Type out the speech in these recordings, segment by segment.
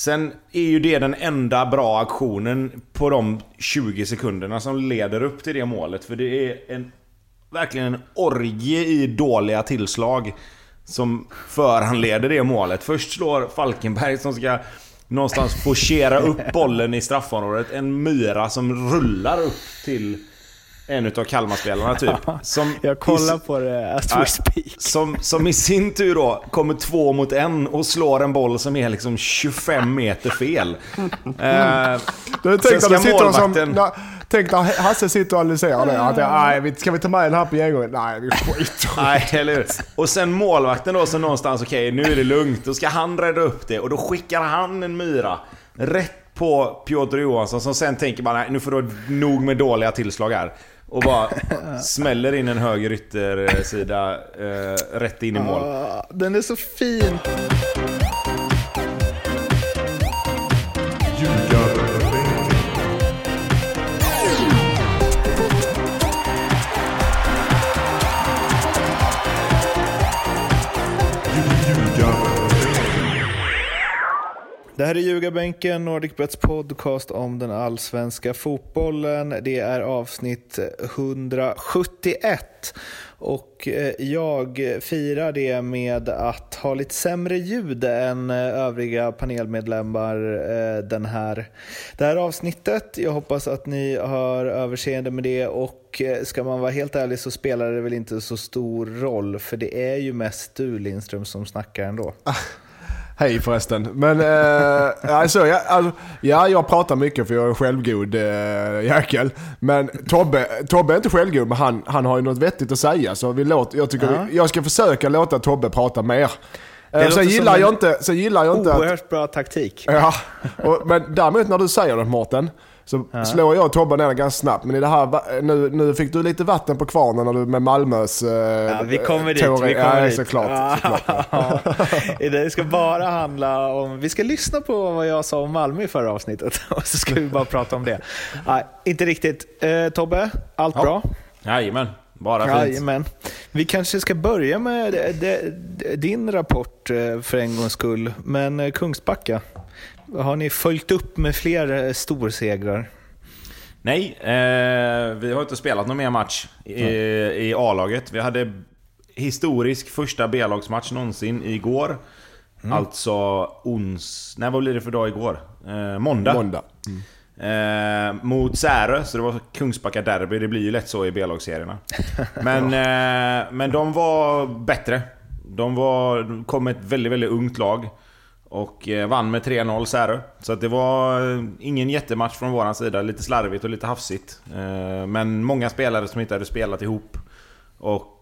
Sen är ju det den enda bra aktionen på de 20 sekunderna som leder upp till det målet. För det är en, verkligen en orgie i dåliga tillslag som föranleder det målet. Först slår Falkenberg som ska någonstans forcera upp bollen i straffområdet. En myra som rullar upp till en utav Kalmarspelarna typ. Som jag kollar på det as we speak. Som, som i sin tur då kommer två mot en och slår en boll som är liksom 25 meter fel. eh, du tänkte att sitter målvakten... som... Tänk när Hasse sitter och analyserar det. Att, nej, ska vi ta med den här på genomgången? Nej, vi skiter Nej, eller hur? Och sen målvakten då som någonstans, okej okay, nu är det lugnt. Då ska han rädda upp det. Och då skickar han en myra rätt på Piotr Johansson som sen tänker bara nej, nu får du nog med dåliga tillslag här. Och bara smäller in en höger yttersida eh, rätt in i mål. Ah, den är så fin! Det här är Ljugarbänken, NordicBets podcast om den allsvenska fotbollen. Det är avsnitt 171 och eh, jag firar det med att ha lite sämre ljud än eh, övriga panelmedlemmar eh, den här, det här avsnittet. Jag hoppas att ni har överseende med det och ska man vara helt ärlig så spelar det väl inte så stor roll för det är ju mest du Lindström som snackar ändå. Ah. Hej förresten. Men eh, alltså, ja, alltså, ja, jag pratar mycket för jag är en självgod eh, jäkel. Men Tobbe, Tobbe är inte självgod, men han, han har ju något vettigt att säga. Så vi låter, jag, tycker ja. vi, jag ska försöka låta Tobbe prata mer. Eh, sen, gillar jag inte, sen gillar jag inte... Oerhört bra taktik. Ja, och, men däremot när du säger något Mårten. Så ja. slår jag och Tobbe ner den ganska snabbt. Men i det här, nu, nu fick du lite vatten på kvarnen när du med Malmös... Eh, ja, vi kommer dit. Vi kommer ja, dit. Såklart, såklart. det ska bara handla om... Vi ska lyssna på vad jag sa om Malmö i förra avsnittet. Och så ska vi bara prata om det. Nej, inte riktigt. Eh, Tobbe, allt ja. bra? Jajamän. Bara fint. Jajamän. Vi kanske ska börja med din rapport eh, för en gångs skull. Men eh, Kungsbacka, har ni följt upp med fler eh, storsegrar? Nej, eh, vi har inte spelat någon mer match i, i A-laget. Vi hade historisk första B-lagsmatch någonsin igår. Mm. Alltså ons... Nej, vad blir det för dag igår? Eh, måndag. måndag. Mm. Eh, mot Särö, så det var Kungsbacka derby. Det blir ju lätt så i B-lagsserierna. Men, eh, men de var bättre. De var, kom med ett väldigt, väldigt ungt lag. Och eh, vann med 3-0 Särö. Så att det var eh, ingen jättematch från våran sida. Lite slarvigt och lite hafsigt. Eh, men många spelare som inte hade spelat ihop. Och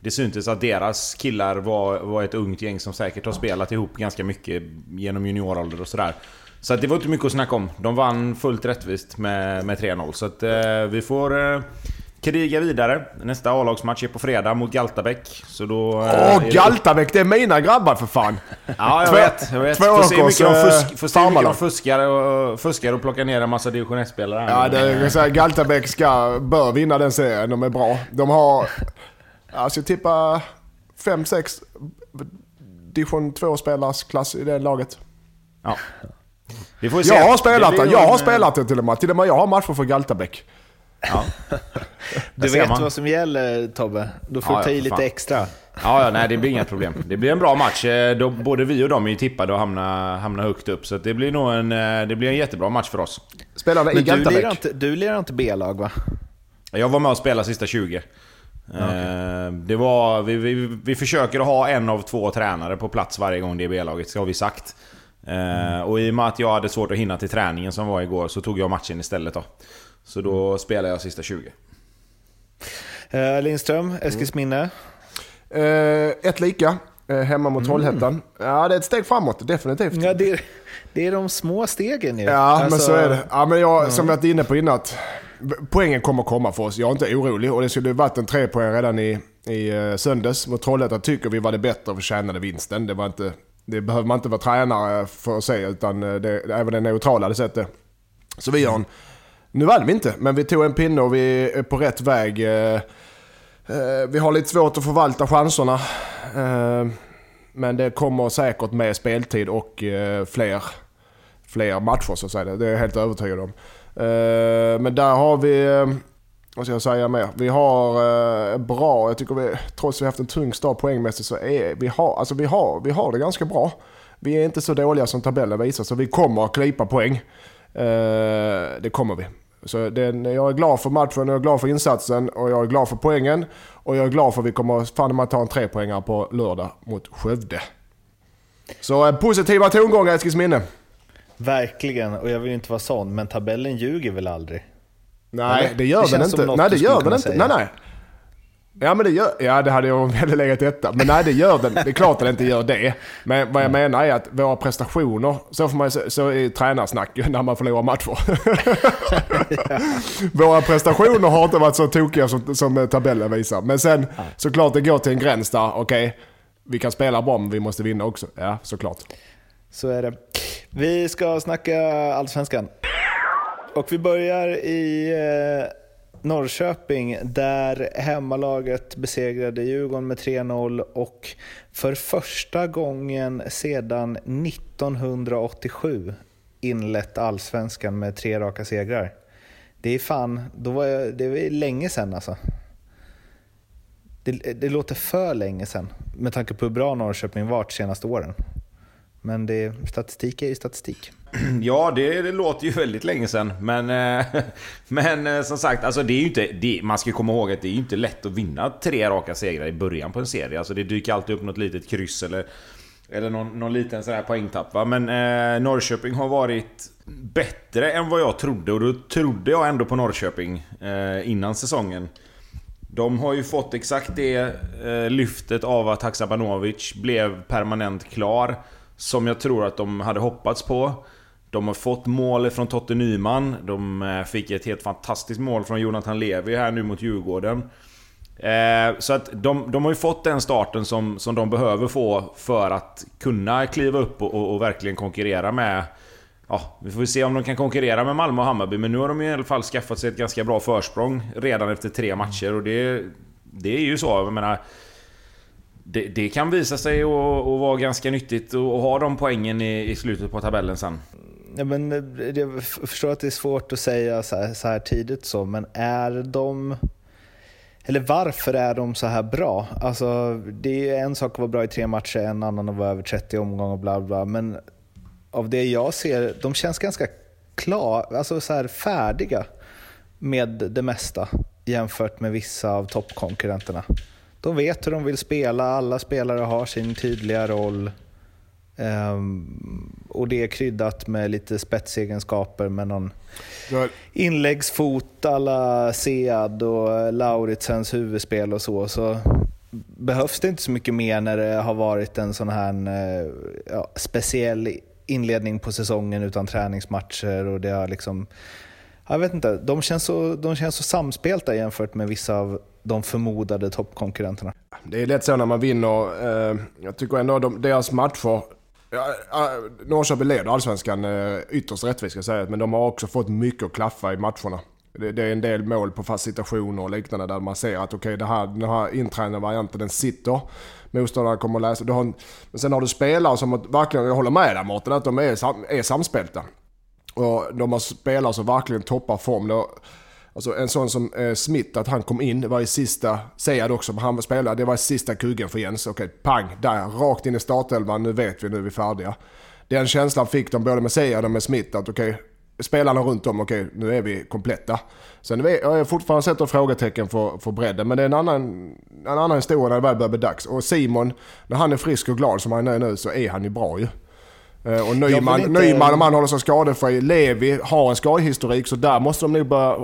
det syntes att deras killar var, var ett ungt gäng som säkert har spelat ihop ganska mycket genom juniorålder och sådär. Så att det var inte mycket att snacka om. De vann fullt rättvist med, med 3-0. Så att vi får kriga vidare. Nästa A-lagsmatch är på fredag mot Galtabäck. Så då... Åh, oh, Galtabäck! Det är mina grabbar för fan! Ja, jag vet. Jag vet. Får se hur mycket de, fusk, får se hur mycket de fuskar, och, fuskar och plockar ner en massa division 1-spelare. Ja, det är, så här, Galtabäck ska, bör vinna den serien. De är bra. De har... Alltså, jag tippar 5-6 division 2-spelars klass i det laget. Ja. Vi får se. Jag har spelat det. Jag har spelat det till och med. Till och med jag har matcher för Galtabäck. Ja. Du vet vad som gäller Tobbe. Då får ja, du ta i lite extra. Ja, ja, nej det blir inga problem. Det blir en bra match. Eh, både vi och de är ju tippade att hamna, hamna högt upp. Så det blir nog en, eh, det blir en jättebra match för oss. Spelarna i du lirar inte, du lirar inte B-lag va? Jag var med och spelade sista 20. Okay. Det var, vi, vi, vi försöker att ha en av två tränare på plats varje gång det är B-laget, har vi sagt. Mm. Och i och med att jag hade svårt att hinna till träningen som var igår så tog jag matchen istället då. Så då mm. spelar jag sista 20. Uh, Lindström, Eskilsminne? Uh, ett lika. Uh, hemma mot mm. Trollhättan. Ja, det är ett steg framåt, definitivt. Ja, det, är, det är de små stegen ju. Ja, alltså, men så är det. Ja, men jag, som jag varit inne på innan, poängen kommer komma för oss. Jag är inte orolig och det skulle varit en tre poäng redan i, i söndags. Mot Trollhättan tycker vi var det bättre och förtjänade vinsten. Det, var inte, det behöver man inte vara tränare för att se, utan det, även den neutrala hade sett det. Så vi har en nu vann vi inte, men vi tog en pinne och vi är på rätt väg. Eh, eh, vi har lite svårt att förvalta chanserna. Eh, men det kommer säkert med speltid och fler, fler matcher så att säga. Det är jag helt övertygad om. Men där har vi, vad ska jag säga mer? Vi har bra, jag tycker vi, trots att vi har haft en tung start poängmässigt så är vi har, alltså vi har, vi har det ganska bra. Vi är inte så dåliga som tabellen visar så vi kommer att klippa poäng. Det kommer vi. Så den, jag är glad för matchen, jag är glad för insatsen och jag är glad för poängen. Och jag är glad för att vi kommer fan att ta en trepoängare på lördag mot Skövde. Så eh, positiva tongångar Eskilsminne. Verkligen, och jag vill inte vara sån, men tabellen ljuger väl aldrig? Nej, det gör det den inte. Nej, det gör den inte. Nej, nej. Ja men det gör, ja det hade jag väl legat detta. Men nej det gör den, det är klart att den inte gör det. Men vad jag mm. menar är att våra prestationer, så får man så är tränarsnack när man förlorar matcher. våra prestationer har inte varit så tokiga som, som tabellen visar. Men sen såklart det går till en gräns där, okej. Okay, vi kan spela bra men vi måste vinna också. Ja, såklart. Så är det. Vi ska snacka Allsvenskan. Och vi börjar i eh, Norrköping där hemmalaget besegrade Djurgården med 3-0 och för första gången sedan 1987 inlett allsvenskan med tre raka segrar. Det är fan, då var jag, det var länge sedan alltså. Det, det låter för länge sedan med tanke på hur bra Norrköping varit de senaste åren. Men det, statistik är ju statistik. Ja, det, det, låter ju väldigt länge sedan. Men, eh, men eh, som sagt, alltså det är inte, det, man ska komma ihåg att det är inte lätt att vinna tre raka segrar i början på en serie. Alltså det dyker alltid upp något litet kryss eller, eller någon, någon liten sån här poängtapp. Va? Men eh, Norrköping har varit bättre än vad jag trodde. Och då trodde jag ändå på Norrköping eh, innan säsongen. De har ju fått exakt det eh, lyftet av att Haksabanovic blev permanent klar. Som jag tror att de hade hoppats på. De har fått mål från Totte Nyman. De eh, fick ett helt fantastiskt mål från Jonathan Levi här nu mot Djurgården. Eh, så att de, de har ju fått den starten som, som de behöver få för att kunna kliva upp och, och, och verkligen konkurrera med... Ja, vi får se om de kan konkurrera med Malmö och Hammarby, men nu har de i alla fall skaffat sig ett ganska bra försprång redan efter tre matcher och det... Det är ju så, jag menar det, det, kan visa sig att vara ganska nyttigt att ha de poängen i, i, slutet på tabellen sen. Ja, men eh, jag förstår att det är svårt att säga så här, så här, tidigt så, men är de... Eller varför är de så här bra? Alltså, det är en sak att vara bra i tre matcher, en annan att vara över 30 omgångar och bla bla. Men av det jag ser, de känns ganska klar, alltså så här färdiga med det mesta jämfört med vissa av toppkonkurrenterna de vet hur de vill spela, alla spelare har sin tydliga roll. Um, och det är kryddat med lite spetsegenskaper med någon inläggsfot alla Sead och Lauritsens huvudspel och så. Så behövs det inte så mycket mer när det har varit en sån här eh, ja, speciell inledning på säsongen utan träningsmatcher och det har liksom jag vet inte, de känns, så, de känns så samspelta jämfört med vissa av de förmodade toppkonkurrenterna. Det är lätt så när man vinner. Eh, jag tycker ändå de, deras matcher... Ja, Norrköping leder allsvenskan eh, ytterst rättvist ska jag säga, men de har också fått mycket att klaffa i matcherna. Det, det är en del mål på fast situationer och liknande där man ser att okej, okay, här, den här intränade varianten den sitter. Motståndarna kommer att läsa. Du har, men sen har du spelare som verkligen, jag håller med dig Mårten, att de är, är samspelta. Och de har spelare som verkligen toppar form. Då, alltså en sån som eh, Smith, att han kom in, det var i sista, säger jag också, men han spelade, det var i sista kugen för Jens. Okej, pang, där, rakt in i startelvan, nu vet vi, nu är vi färdiga. Den känslan fick de både med Sead och med Smith, att okej, spelarna runt om, okej, nu är vi kompletta. Sen vi, jag har fortfarande sett frågetecken för, för bredden, men det är en annan, en annan historia när det väl börjar bli dags. Och Simon, när han är frisk och glad som han är nu, så är han ju bra ju. Eh, och Nyman, inte... Nyman om han håller sig skadefri. Levi har en skadehistorik så där måste de nog börja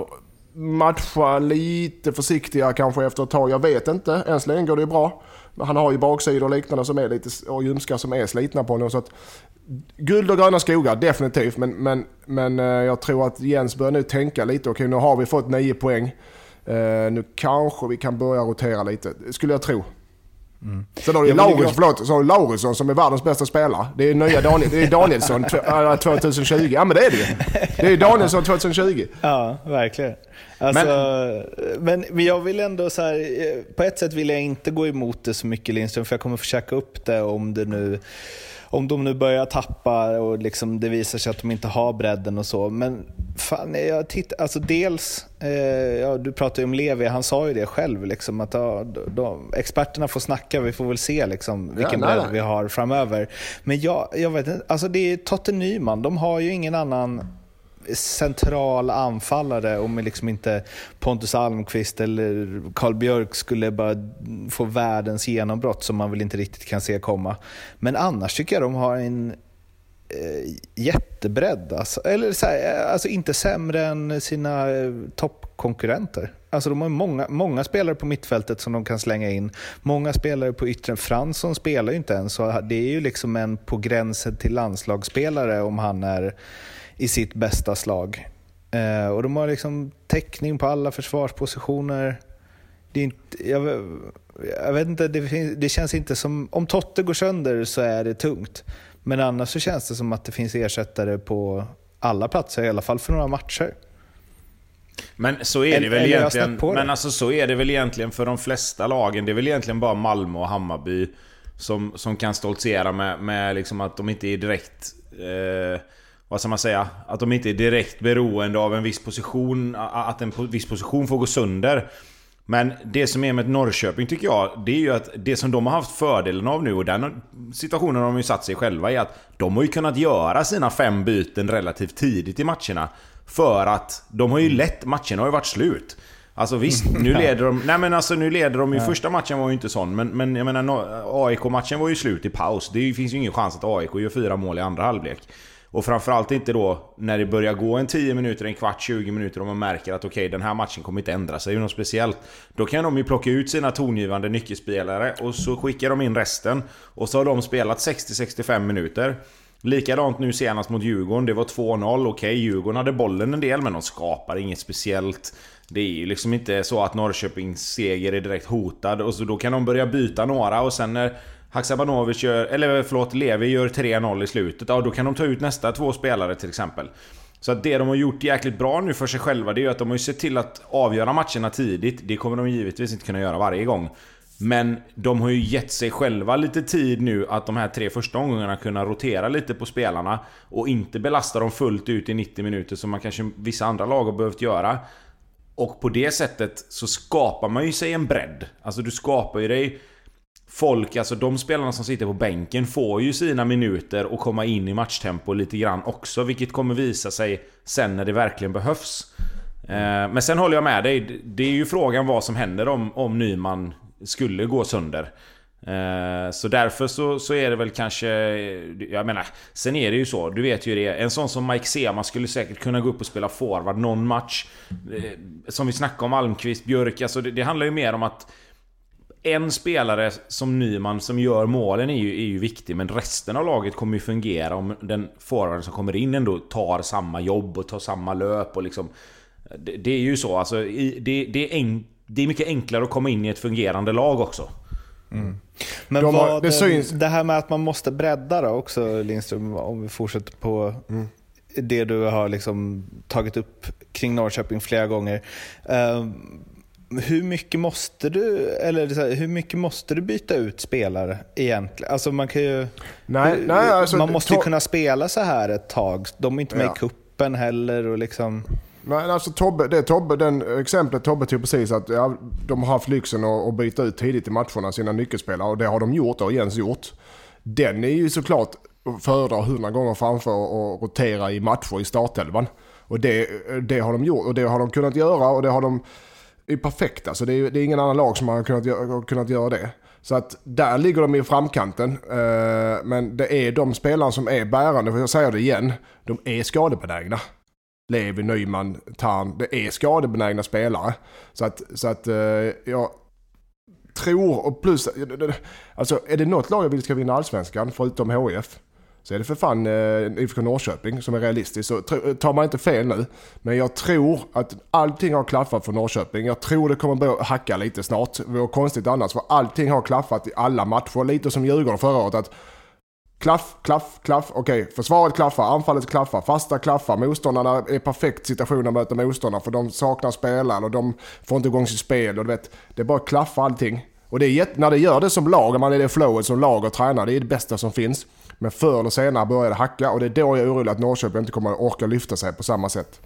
matcha lite försiktigare kanske efter ett tag. Jag vet inte. Än så länge går det ju bra. Han har ju baksidor och liknande som är lite, och ljumskar som är slitna på honom. Så att, guld och gröna skogar, definitivt. Men, men, men eh, jag tror att Jens börjar nu tänka lite. Okej, nu har vi fått nio poäng. Uh, nu kanske vi kan börja rotera lite, skulle jag tro. Mm. Sen har du Laurits, förlåt, så har du Laurisson som är världens bästa spelare. Det är nya Daniel, det är Danielsson 2020. Ja men det är det ju. Det är Danielsson 2020. Ja, verkligen. Alltså, men, men, jag vill ändå så här, på ett sätt vill jag inte gå emot det så mycket Lindström, för jag kommer försöka upp det om det nu om de nu börjar tappa och liksom det visar sig att de inte har bredden och så. Men fan, jag tittar, alltså dels, eh, ja, du pratade ju om Levi, han sa ju det själv, liksom, att ja, de, experterna får snacka, vi får väl se liksom, vilken ja, bredd vi har framöver. Men jag, jag vet inte, alltså det är Totte Nyman, de har ju ingen annan central anfallare om liksom inte Pontus Almqvist eller Karl Björk skulle bara få världens genombrott som man väl inte riktigt kan se komma. Men annars tycker jag de har en eh, jättebredd. Alltså. Eller så här, eh, alltså inte sämre än sina eh, toppkonkurrenter. Alltså de har många, många spelare på mittfältet som de kan slänga in. Många spelare på yttre, Fransson spelar ju inte ens, så det är ju liksom en på gränsen till landslagsspelare om han är i sitt bästa slag. Eh, och de har liksom täckning på alla försvarspositioner. Det, är inte, jag, jag vet inte, det, finns, det, känns inte som... Om Totte går sönder så är det tungt. Men annars så känns det som att det finns ersättare på alla platser, i alla fall för några matcher. Men så är det väl egentligen. Men alltså så är det väl egentligen för de flesta lagen. Det är väl egentligen bara Malmö och Hammarby som, som kan stoltsera med, med liksom att de inte är direkt... Eh, vad ska man säga? Att de inte är direkt beroende av en viss position, att en viss position får gå sönder. Men det som är med Norrköping tycker jag, det är ju att det som de har haft fördelen av nu och den situationen har de ju satt sig själva i att de har ju kunnat göra sina fem byten relativt tidigt i matcherna. För att de har ju lätt, matcherna har ju varit slut. Alltså visst, nu leder de... Nej men alltså nu leder de ju... Första matchen var ju inte sån, men, men jag menar AIK-matchen var ju slut i paus. Det finns ju ingen chans att AIK gör fyra mål i andra halvlek. Och framförallt inte då när det börjar gå en 10 minuter, en kvart, 20 minuter och man märker att okej, okay, den här matchen kommer inte ändra sig något speciellt. Då kan de ju plocka ut sina tongivande nyckelspelare och så skickar de in resten. Och så har de spelat 60-65 minuter. Likadant nu senast mot Djurgården. Det var 2-0. Okej, okay, Djurgården hade bollen en del, men de skapar inget speciellt. Det är ju liksom inte så att Norrköpings seger är direkt hotad. Och så då kan de börja byta några och sen när Haksabanovic gör, eller förlåt, Levi gör 3-0 i slutet. Ja, då kan de ta ut nästa två spelare till exempel. Så att det de har gjort jäkligt bra nu för sig själva, det är ju att de har ju sett till att avgöra matcherna tidigt. Det kommer de givetvis inte kunna göra varje gång. Men de har ju gett sig själva lite tid nu att de här tre första omgångarna kunna rotera lite på spelarna. Och inte belasta dem fullt ut i 90 minuter som man kanske vissa andra lag har behövt göra. Och på det sättet så skapar man ju sig en bredd. Alltså du skapar ju dig folk, alltså de spelarna som sitter på bänken får ju sina minuter och komma in i matchtempo lite grann också. Vilket kommer visa sig sen när det verkligen behövs. Eh, men sen håller jag med dig. Det är ju frågan vad som händer om, om Nyman skulle gå sönder. Eh, så därför så, så är det väl kanske... Jag menar, sen är det ju så, du vet ju det. En sån som Mike Sema skulle säkert kunna gå upp och spela forward någon match. Eh, som vi snackade om Almqvist, Björk. Alltså det, det handlar ju mer om att en spelare som Nyman som gör målen är ju, är ju viktig, men resten av laget kommer ju fungera om den forwarden som kommer in ändå tar samma jobb och tar samma löp och liksom... Det, det är ju så, alltså, det, det, är en, det är mycket enklare att komma in i ett fungerande lag också. Mm. Men De vad, det, syns... det här med att man måste bredda då också Lindström, om vi fortsätter på mm. det du har liksom tagit upp kring Norrköping flera gånger. Uh, hur mycket måste du, eller här, hur mycket måste du byta ut spelare egentligen? Alltså man kan ju... Nej, nej, alltså, man måste ju kunna spela så här ett tag. De är inte med ja. i kuppen heller och liksom... Nej, alltså Tobbe, det Tobbe, den exemplet Tobbe tog precis att ja, de har haft lyxen att, att byta ut tidigt i matcherna sina nyckelspelare och det har de gjort, och Jens gjort. Den är ju såklart föredrar hundra gånger framför att rotera i matcher i startelvan. Och det, det har de gjort och det har de kunnat göra och det har de är perfekt. Alltså det, är, det är ingen annan lag som har kunnat, kunnat göra det. Så att där ligger de i framkanten. Eh, men det är de spelarna som är bärande, för jag säger det igen, de är skadebenägna. Levi, Nyman, Tarn, det är skadebenägna spelare. Så att, så att eh, jag tror, och plus, alltså är det något lag jag vill ska vinna allsvenskan, förutom HIF, så är det för fan eh, IFK Norrköping som är realistiskt. Så eh, tar man inte fel nu. Men jag tror att allting har klaffat för Norrköping. Jag tror det kommer börja hacka lite snart. Det vore konstigt annars för allting har klaffat i alla matcher. Lite som Djurgården förra året. Att Klaff, klaff, klaff. Okej, okay. försvaret klaffar, anfallet klaffar, fasta klaffar. Motståndarna är i perfekt situation att möta motståndarna för de saknar spelare och de får inte igång sitt spel. Och du vet, det bara klaffar allting. Och det är när det gör det som lag, när man är det flowet som lag och tränar, det är det bästa som finns. Men förr eller senare börjar det hacka och det är då jag är orolig att Norrköping inte kommer att orka lyfta sig på samma sätt.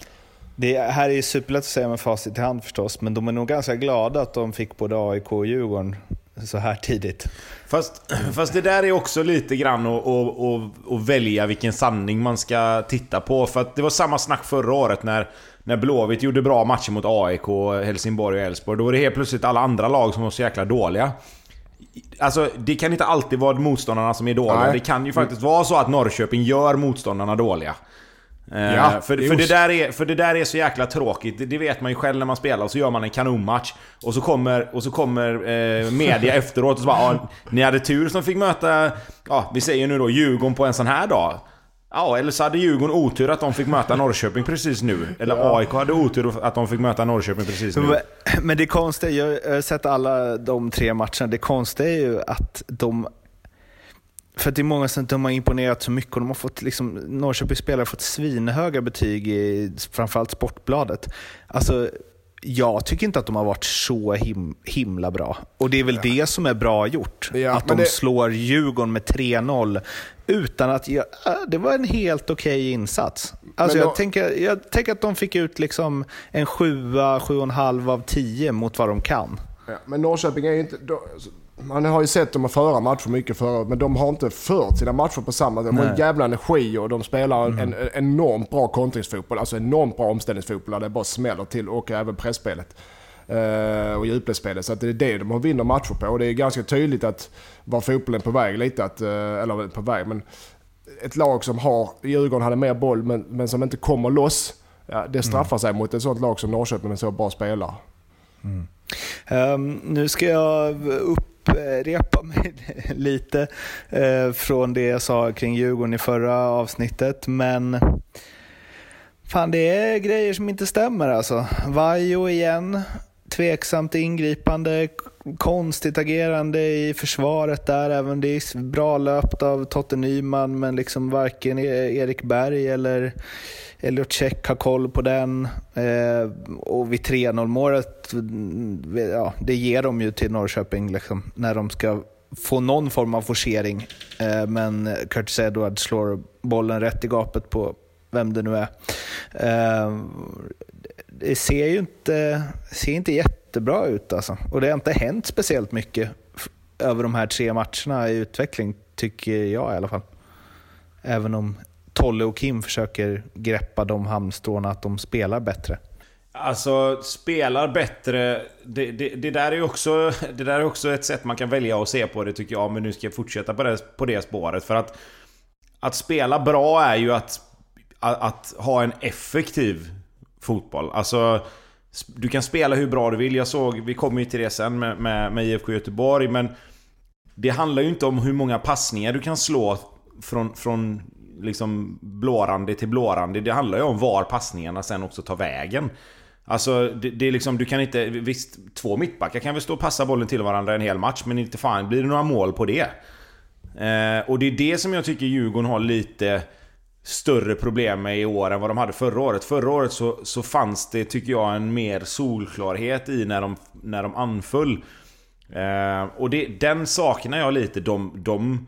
Det här är ju superlätt att säga med facit i hand förstås, men de är nog ganska glada att de fick både AIK och Djurgården så här tidigt. Fast, fast det där är också lite grann att, att, att, att välja vilken sanning man ska titta på. För att det var samma snack förra året när, när Blåvitt gjorde bra matcher mot AIK, Helsingborg och Elfsborg. Då var det helt plötsligt alla andra lag som var så jäkla dåliga. Alltså, det kan inte alltid vara motståndarna som är dåliga. Nej. Det kan ju faktiskt vara så att Norrköping gör motståndarna dåliga. Eh, ja, för, för, det där är, för det där är så jäkla tråkigt. Det, det, vet man ju själv när man spelar. Och så gör man en kanonmatch. Och så kommer, och så kommer eh, media efteråt och så bara ja, Ni hade tur som fick möta, ja vi säger nu då Djurgården på en sån här dag. Ja, eller så hade Djurgården otur att de fick möta Norrköping precis nu. Eller ja. AIK hade otur att de fick möta Norrköping precis nu. Men, det konstiga, jag har sett alla de tre matcherna. Det konstiga är ju att de för det är många som de har imponerat så mycket och de har fått, liksom, Norrköpings spelare har fått svinhöga betyg i framförallt Sportbladet. Alltså, jag tycker inte att de har varit så him himla bra. Och det är väl ja. det som är bra gjort. Ja, att de det... slår Djurgården med 3-0 utan att... Ja, det var en helt okej okay insats. Alltså, då... jag, tänker, jag tänker att de fick ut liksom en 7, 7,5 av 10 mot vad de kan. Ja, men Norrköping är ju inte... Då, man har ju sett dem föra matcher mycket förut, men de har inte fört sina matcher på samma sätt. De har en jävla energi och de spelar mm. en, en enormt bra kontringsfotboll. Alltså enormt bra omställningsfotboll där det bara smäller till och även pressspelet. Uh, och djupledsspelet. Så att det är det de vinner matcher på. Och det är ganska tydligt att var fotbollen på väg lite. Att, uh, eller på väg, men ett lag som har, Djurgården hade mer boll men, men som inte kommer loss. Ja, det straffar mm. sig mot ett sånt lag som Norrköping med så bra spelare. Mm. Um, nu ska jag upp upprepa mig lite eh, från det jag sa kring Djurgården i förra avsnittet. Men fan, det är grejer som inte stämmer alltså. Vajo igen, tveksamt ingripande, konstigt agerande i försvaret där. Även det är bra löpt av Totte Nyman, men liksom varken e- Erik Berg eller Elliot Check har koll på den. Eh, och vid 3-0 målet, mm, ja, det ger de ju till Norrköping liksom, när de ska få någon form av forcering. Eh, men Curtis Edward slår bollen rätt i gapet på vem det nu är. Eh, det ser ju inte, ser inte jättebra ut alltså. Och det har inte hänt speciellt mycket över de här tre matcherna i utveckling, tycker jag i alla fall. Även om Tolle och Kim försöker greppa de hamnstråna att de spelar bättre? Alltså, spelar bättre... Det, det, det, där är också, det där är också ett sätt man kan välja att se på det tycker jag. Men nu ska jag fortsätta på det, på det spåret. För att... Att spela bra är ju att, att, att ha en effektiv fotboll. Alltså... Du kan spela hur bra du vill. Jag såg, vi kommer ju till det sen med, med, med IFK Göteborg, men... Det handlar ju inte om hur många passningar du kan slå från, från liksom blårandig till blårandig. Det handlar ju om var passningarna sen också tar vägen. Alltså, det, det, är liksom, du kan inte... Visst, två mittbackar kan väl stå och passa bollen till varandra en hel match, men inte fan blir det några mål på det. Eh, och det är det som jag tycker Djurgården har lite större problem med i år än vad de hade förra året. Förra året så, så fanns det, tycker jag, en mer solklarhet i när de, när de anföll. Eh, och det, den saknar jag lite. De, de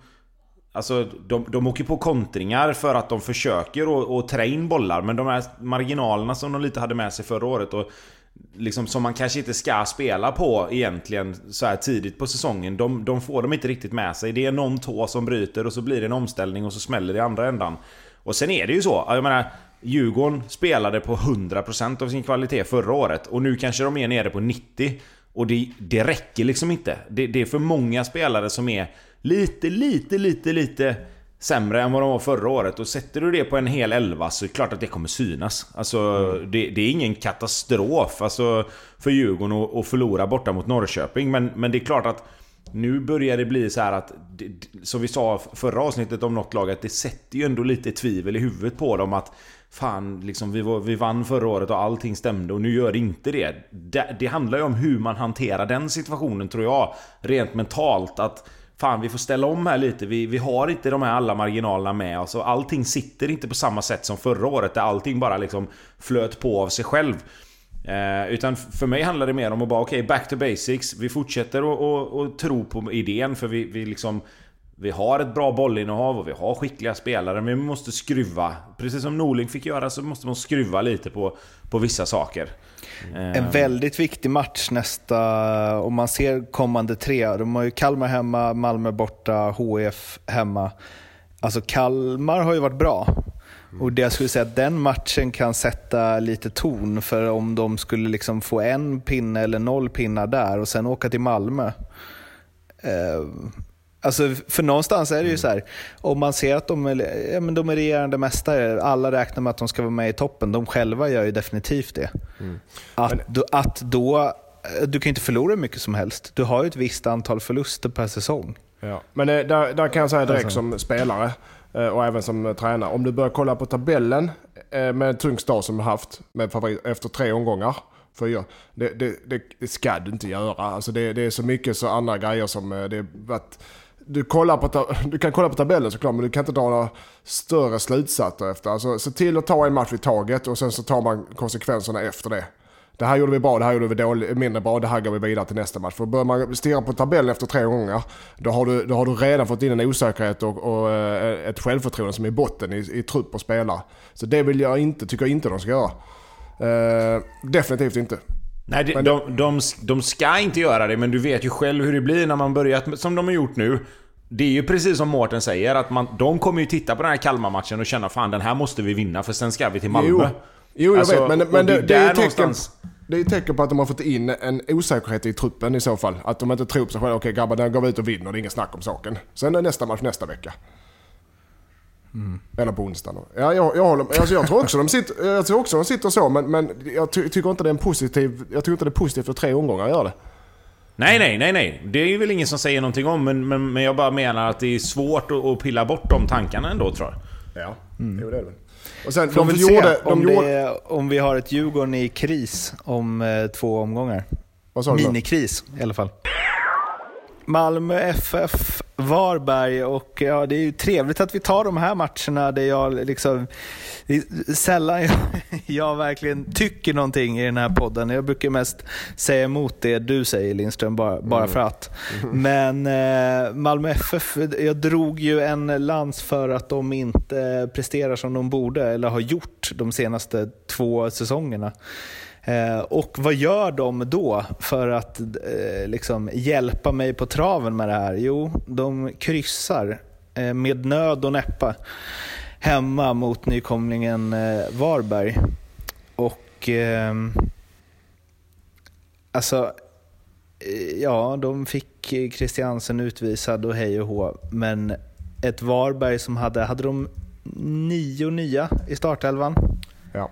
Alltså de, de åker på kontringar för att de försöker att trä in bollar Men de här marginalerna som de lite hade med sig förra året och liksom Som man kanske inte ska spela på egentligen så här tidigt på säsongen de, de får de inte riktigt med sig Det är någon tå som bryter och så blir det en omställning och så smäller det i andra ändan och sen är det ju så, jag menar Djurgården spelade på 100% av sin kvalitet förra året och nu kanske de är nere på 90% Och det, det räcker liksom inte det, det är för många spelare som är lite, lite, lite, lite sämre än vad de var förra året. Och sätter du det på en hel elva så är det klart att det kommer synas. Alltså, mm. det, det, är ingen katastrof alltså, för Djurgården att, att förlora borta mot Norrköping. Men, men det är klart att nu börjar det bli så här att, som vi sa förra avsnittet om något lag, att det sätter ju ändå lite tvivel i huvudet på dem att Fan, liksom, vi, var, vi vann förra året och allting stämde och nu gör det inte det. det. Det handlar ju om hur man hanterar den situationen tror jag. Rent mentalt. att Fan, vi får ställa om här lite. Vi, vi har inte de här alla marginalerna med oss. Och allting sitter inte på samma sätt som förra året där allting bara liksom flöt på av sig själv. Eh, utan för mig handlar det mer om att bara okej, okay, back to basics. Vi fortsätter att tro på idén för vi, vi liksom... Vi har ett bra bollinnehav och vi har skickliga spelare men vi måste skruva. Precis som Norling fick göra så måste man skruva lite på, på vissa saker. Eh. En väldigt viktig match nästa, om man ser kommande tre. De har ju Kalmar hemma, Malmö borta, HF hemma. Alltså Kalmar har ju varit bra. Och det jag skulle säga att den matchen kan sätta lite ton för om de skulle liksom få en pinne eller noll pinnar där och sen åka till Malmö. Eh, alltså för någonstans är det ju mm. så här, om man ser att de är, ja, men de är regerande mästare, alla räknar med att de ska vara med i toppen, de själva gör ju definitivt det. Mm. Att, men... att då, du kan inte förlora mycket som helst. Du har ju ett visst antal förluster per säsong. Ja. Men det, där, där kan jag säga direkt alltså. som spelare, Eh, Eh, och även som eh, tränare. Om du börjar kolla på tabellen eh, med en tung start som du haft med favorit efter tre omgångar. Fyra. Det, det, det, det ska du inte göra. Alltså det, det är så mycket så andra grejer som det varit, du, kollar på, du kan kolla på tabellen såklart, men du kan inte dra några större slutsatser efter. Alltså, se till att ta en match i taget och sen så tar man konsekvenserna efter det. Det här gjorde vi bra, det här gjorde vi dåligt, mindre bra, det här går vi vidare till nästa match. För börjar man stirra på tabellen efter tre gånger, då har du, då har du redan fått in en osäkerhet och, och eh, ett självförtroende som är i botten i, i trupp och spelare. Så det vill jag inte, tycker jag inte de ska göra. Uh, definitivt inte. Nej, de, de, de, de ska inte göra det, men du vet ju själv hur det blir när man börjar som de har gjort nu. Det är ju precis som Mårten säger, att man, de kommer ju titta på den här Kalmar-matchen och känna fan den här måste vi vinna för sen ska vi till Malmö. Jo. Jo, jag alltså, vet. Men, men det, det, är tecken, det är ett tecken på att de har fått in en osäkerhet i truppen i så fall. Att de inte tror på sig själva. Okej grabbar, där går vi ut och vinner. Det är inget snack om saken. Sen är nästa match nästa vecka. Mm. Eller på onsdagen. Ja, jag, jag, håller, alltså jag tror också de sitter, jag tror också de sitter så, men, men jag ty, tycker inte det är en positiv... Jag tycker inte det är positivt för tre omgångar att göra det. Nej, nej, nej, nej. Det är väl ingen som säger någonting om, men, men, men jag bara menar att det är svårt att, att pilla bort de tankarna ändå, tror jag. Ja, mm. jo det är det och sen, Får de vi gjorde, se om, gjorde... det, om vi har ett Djurgården i kris om eh, två omgångar. Minikris i alla fall. Malmö FF, Varberg och ja, det är ju trevligt att vi tar de här matcherna där jag liksom, sällan jag, jag verkligen tycker någonting i den här podden. Jag brukar mest säga emot det du säger Lindström, bara, bara mm. för att. Men eh, Malmö FF, jag drog ju en lans för att de inte presterar som de borde eller har gjort de senaste två säsongerna. Eh, och vad gör de då för att eh, liksom hjälpa mig på traven med det här? Jo, de kryssar eh, med nöd och näppa hemma mot nykomlingen Varberg. Och alltså, ja, de fick Christiansen utvisad och hej och hå. Men ett Varberg som hade, hade de nio nya i startelvan? Ja.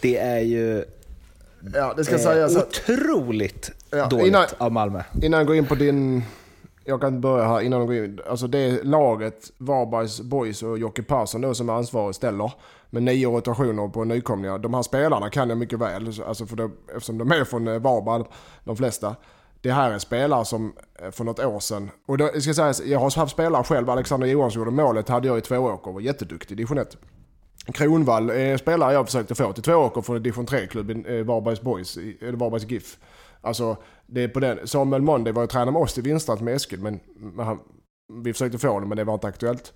Det är ju Ja, det ska eh, sägas Otroligt ja, dåligt innan, av Malmö. Innan jag går in på din... Jag kan börja här innan jag går in. Alltså det laget, Varbergs Boys och Jocke Persson då som är ansvarig ställer. Med nio rotationer på nykomlingar. De här spelarna kan jag mycket väl. Alltså för det, eftersom de är från eh, Varberg, de flesta. Det här är spelare som eh, för något år sedan. Och då, jag, ska säga, jag har haft spelare själv. Alexander Johansson gjorde målet. Hade jag i två år och var jätteduktig i division 1. Kronvall är spelare jag försökte få till två åker från division 3-klubben eh, Varbergs Boys, eller Varbergs GIF. Alltså, det är på den. Samuel Monday var ju tränare med oss i Vinstrand med Eskil, men, han, vi försökte få honom men det var inte aktuellt.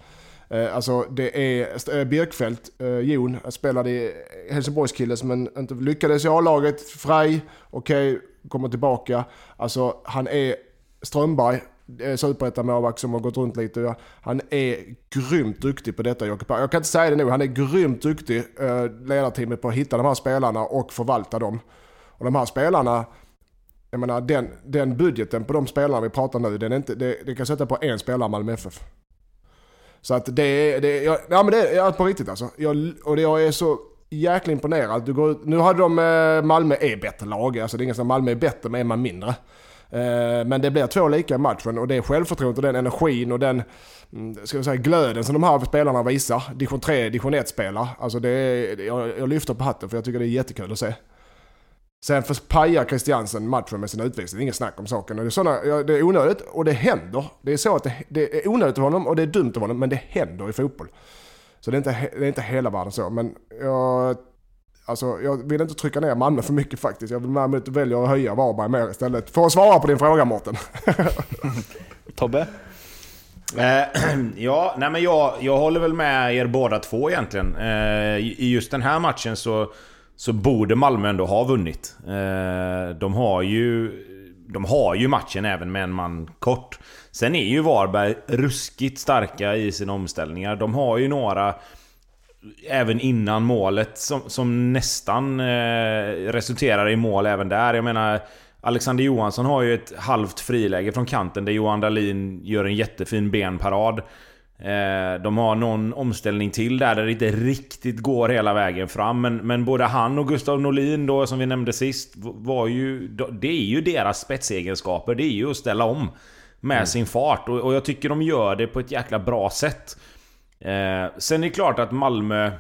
Eh, alltså det är Birkfeldt, Jon, spelade i Helsingborgskilles, men inte lyckades i A-laget. Frey, okej, okay, kommer tillbaka. Alltså han är Strömberg, Eh, superettamålvakt som har gått runt lite. Han är grymt duktig på detta, Jocke Jag kan inte säga det nu, han är grymt duktig, eh, ledarteamet, på att hitta de här spelarna och förvalta dem. Och de här spelarna, jag menar den, den budgeten på de spelarna vi pratar nu, den är inte, det, det kan sätta på en spelare Malmö FF. Så att det är, det, jag, ja men det är på riktigt alltså. Jag, och det, jag är så jäkla imponerad. Du går ut, nu hade de, eh, Malmö är bättre lag, alltså det är inget som Malmö är bättre men är man mindre. Eh, men det blir två lika i matchen och det självförtroendet och den energin och den mm, ska vi säga, glöden som de här spelarna visar. Division 3, division 1-spelare. Alltså det är, jag, jag lyfter på hatten för jag tycker det är jättekul att se. Sen pajar Christiansen matchen med sin utvisning, inget snack om saken. Och det, är såna, ja, det är onödigt och det händer. Det är så att det, det, är onödigt av honom och det är dumt av honom, men det händer i fotboll. Så det är inte, det är inte hela världen så, men jag, alltså, jag vill inte trycka ner Malmö för mycket faktiskt. Jag vill däremot välja att höja Varberg mer istället. För att svara på din fråga Mårten. Tobbe? Eh, ja, nej men jag, jag håller väl med er båda två egentligen. Eh, I just den här matchen så så borde Malmö ändå ha vunnit. Eh, de har ju... De har ju matchen även med en man kort. Sen är ju Varberg ruskigt starka i sina omställningar. De har ju några... Även innan målet som, som nästan eh, resulterar i mål även där. Jag menar... Alexander Johansson har ju ett halvt friläge från kanten där Johan Dahlin gör en jättefin benparad. Eh, de har någon omställning till där, där det inte riktigt går hela vägen fram. Men, men både han och Gustav Norlin då, som vi nämnde sist, var ju... Det är ju deras spetsegenskaper. Det är ju att ställa om med mm. sin fart. Och, och, jag tycker de gör det på ett jäkla bra sätt. Eh, sen är det klart att Malmö...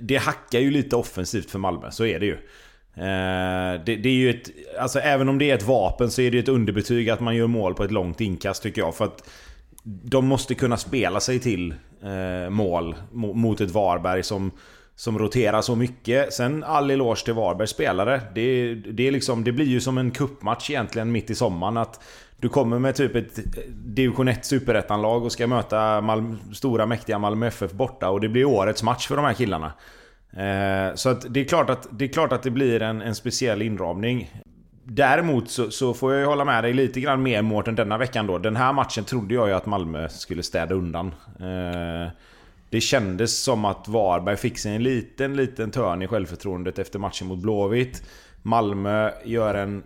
Det hackar ju lite offensivt för Malmö, så är det ju. Eh, det, det, är ju ett... Alltså även om det är ett vapen så är det ett underbetyg att man gör mål på ett långt inkast tycker jag. För att de måste kunna spela sig till eh, mål mot ett Varberg som, som roterar så mycket. Sen all eloge till Varbergs spelare. Det, det, är liksom, det blir ju som en kuppmatch egentligen mitt i sommaren. Att du kommer med typ ett eh, division 1 superettanlag och ska möta Malmö, stora mäktiga Malmö FF borta och det blir årets match för de här killarna. Eh, så att det, är klart att, det är klart att det blir en, en speciell inramning. Däremot så, så, får jag ju hålla med dig lite grann mer Mårten denna veckan då. Den här matchen trodde jag ju att Malmö skulle städa undan. Eh, det kändes som att Varberg fick sig en liten, liten törn i självförtroendet efter matchen mot Blåvitt. Malmö gör en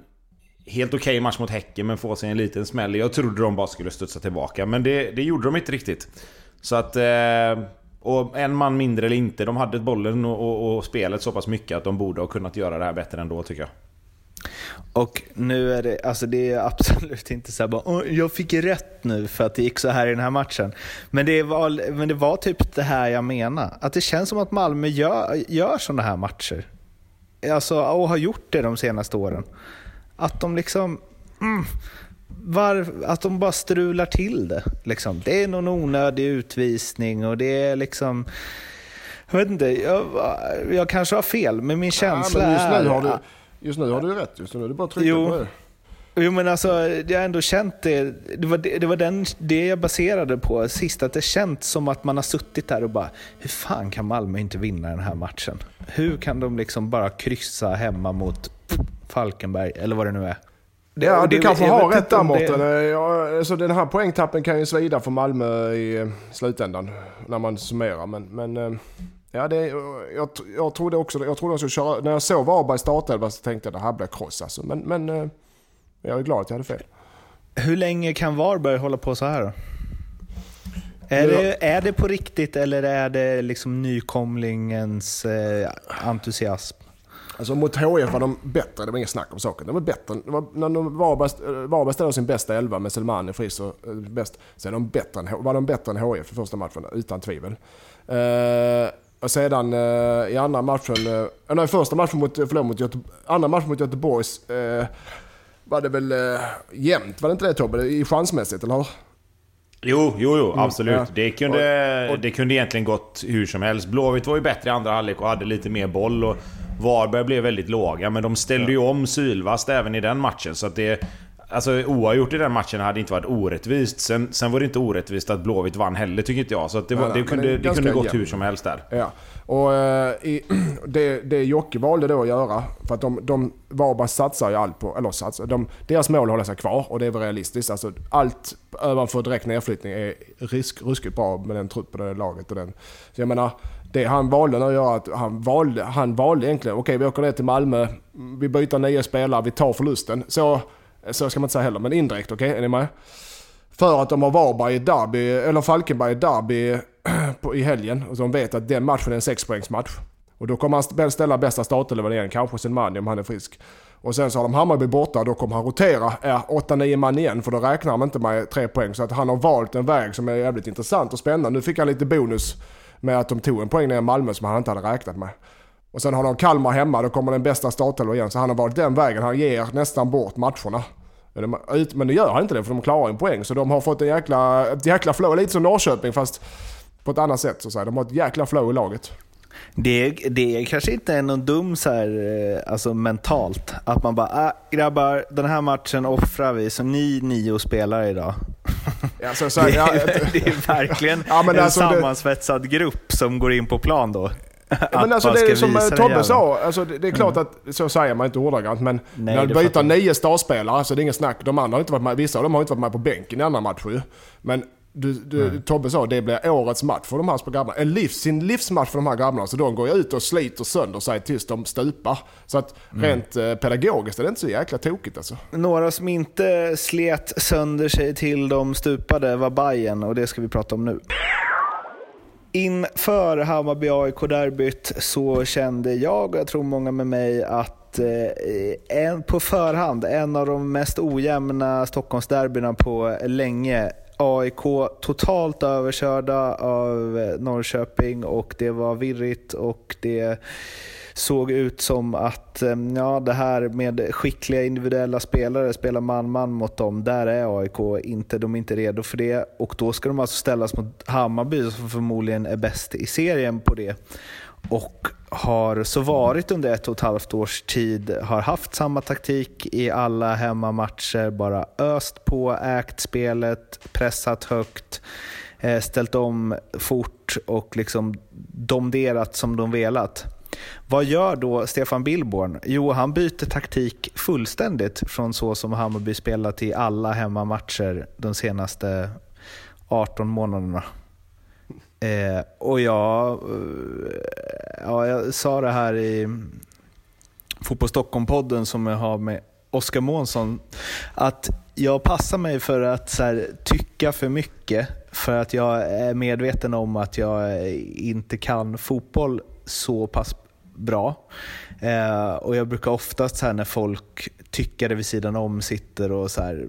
helt okej okay match mot Häcken men får sig en liten smäll. Jag trodde de bara skulle studsa tillbaka men det, det gjorde de inte riktigt. Så att... Eh, och en man mindre eller inte, de hade bollen och, och, och spelet så pass mycket att de borde ha kunnat göra det här bättre ändå tycker jag. Och nu är det, alltså det är absolut inte så här bara, jag fick rätt nu för att det gick så här i den här matchen. Men det var, men det var typ det här jag menar. Att det känns som att Malmö gör, gör sådana här matcher. Alltså, och har gjort det de senaste åren. Att de liksom... Mm, var, att de bara strular till det. Liksom. Det är någon onödig utvisning och det är liksom... Jag vet inte, jag, jag kanske har fel, men min känsla ja, men är... Du, Just nu har du rätt. Just nu är det bara att trycka jo. på det. Jo men alltså, jag har ändå känt det. Det var, det, det var den, det jag baserade på sist. Att det känns som att man har suttit där och bara, hur fan kan Malmö inte vinna den här matchen? Hur kan de liksom bara kryssa hemma mot Falkenberg, eller vad det nu är? Det, ja, du kanske har rätt där Mårten. Ja, alltså, den här poängtappen kan ju svida för Malmö i eh, slutändan. När man summerar. Men, men eh, Ja, det, jag, jag trodde också jag trodde de skulle köra, när jag såg Varberg startelva så tänkte jag det här blir kross alltså. Men, men eh, jag är glad att jag hade fel. Hur länge kan Varberg hålla på så här då? Är det, är det på riktigt eller är det liksom nykomlingens eh, entusiasm? Alltså mot HF var de bättre, det var inget snack om saken. De var bättre. var, när de Varberg, Varberg ställde sin bästa elva med Selmani, Friis och eh, bäst, så är de bättre än, var de bättre än HF i första matchen, utan tvivel. Uh, och sedan eh, i andra matchen, eh, nej första matchen mot, förlåt, mot Göte, andra matchen mot Göteborgs var det väl eh, jämnt, var det inte det Tobbe? I chansmässigt, eller hur? Jo, jo, jo, mm, absolut. Mm, ja. det, kunde, och, och, det kunde egentligen gått hur som helst. Blåvitt var ju bättre i andra halvlek och hade lite mer boll. Och Varberg blev väldigt låga, men de ställde ju om sylvast även i den matchen. Så att det, Alltså oavgjort i den matchen hade inte varit orättvist. Sen, sen var det inte orättvist att Blåvitt vann heller tycker inte jag. Så det, var, nej, det, kunde, det, det kunde gått hur som helst där. Ja. Och eh, i, det, det Jocke valde då att göra, för att de, de Varberg satsar ju allt på, eller satsar, de, deras mål håller sig kvar och det är väl realistiskt. Alltså, allt ovanför direkt nedflyttning är risk, ruskigt bra med den truppen och det laget. Och den. Så jag menar, det han valde nu att göra, att han valde, han valde egentligen, okej okay, vi åker ner till Malmö, vi byter nio spelare, vi tar förlusten. Så så ska man inte säga heller, men indirekt, okej? Okay? Är ni med? För att de har Varberg i derby, eller Falkenberg i derby på, i helgen. Och de vet att den matchen är en sexpoängsmatch. Och då kommer han ställa bästa startelvan igen, kanske man om han är frisk. Och sen så har de Hammarby borta, då kommer han rotera är 8-9 man igen för då räknar han inte med tre poäng. Så att han har valt en väg som är jävligt intressant och spännande. Nu fick han lite bonus med att de tog en poäng ner i Malmö som han inte hade räknat med. Och sen har de Kalmar hemma, då kommer den bästa startelvan igen. Så han har valt den vägen, han ger nästan bort matcherna. Men det gör han inte det för de klarar en poäng. Så de har fått en jäkla, ett jäkla flow, lite som Norrköping fast på ett annat sätt så att säga. De har ett jäkla flow i laget. Det, det kanske inte är någon dum så här, eh, alltså mentalt. Att man bara, ah, grabbar, den här matchen offrar vi, så ni nio spelar idag. Ja, så, så, det, är, ja, det, är verkligen ja, en alltså, sammansvetsad det... grupp som går in på plan då. men alltså det är som eh, Tobbe sa, alltså det, det, är klart mm. att så säger man inte ordagrant men Nej, när du byter nio startspelare så det är inget snack. De andra har inte varit med, vissa av dem har inte varit med på bänken i andra matcher. Men du, du, mm. Tobbe sa det blir årets match för de här grabbarna. En livs, sin livsmatch för de här grabbarna. Så de går ju ut och sliter sönder sig tills de stupar. Så att mm. rent eh, pedagogiskt är det inte så jäkla tokigt alltså. Några som inte slet sönder sig till de stupade var Bayern och det ska vi prata om nu. Inför Hammarby AIK-derbyt så kände jag, och jag tror många med mig, att eh, en, på förhand en av de mest ojämna Stockholmsderbyna på länge AIK totalt överkörda av eh, Norrköping och det var virrigt och det såg ut som att eh, ja, det här med skickliga individuella spelare, spela man-man mot dem, där är AIK inte, de är inte redo för det. Och då ska de alltså ställas mot Hammarby som förmodligen är bäst i serien på det. Och har så varit under ett och ett halvt års tid, har haft samma taktik i alla hemmamatcher, bara öst på, ägt spelet, pressat högt, eh, ställt om fort och liksom domderat som de velat. Vad gör då Stefan Billborn? Jo, han byter taktik fullständigt från så som Hammarby spelat i alla hemmamatcher de senaste 18 månaderna. Eh, och jag, eh, ja, jag sa det här i Fotboll Stockholm-podden som jag har med Oskar Månsson, att jag passar mig för att så här, tycka för mycket för att jag är medveten om att jag inte kan fotboll så pass bra. Eh, och jag brukar oftast så här, när folk tyckare vid sidan om sitter och så här,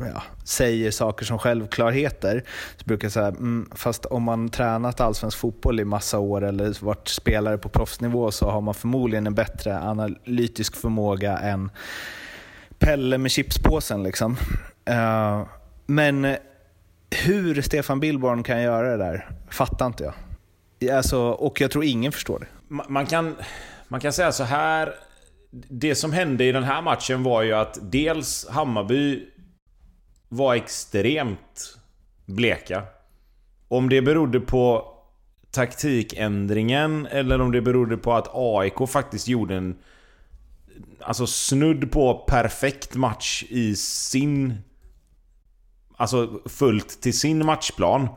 ja, säger saker som självklarheter. Så brukar jag säga, mm, fast om man tränat allsvensk fotboll i massa år eller varit spelare på proffsnivå så har man förmodligen en bättre analytisk förmåga än Pelle med chipspåsen. Liksom. Uh, men hur Stefan Billborn kan göra det där fattar inte jag. Alltså, och jag tror ingen förstår det. Man kan, man kan säga så här det som hände i den här matchen var ju att dels Hammarby var extremt bleka. Om det berodde på taktikändringen eller om det berodde på att AIK faktiskt gjorde en alltså snudd på perfekt match i sin... Alltså fullt till sin matchplan.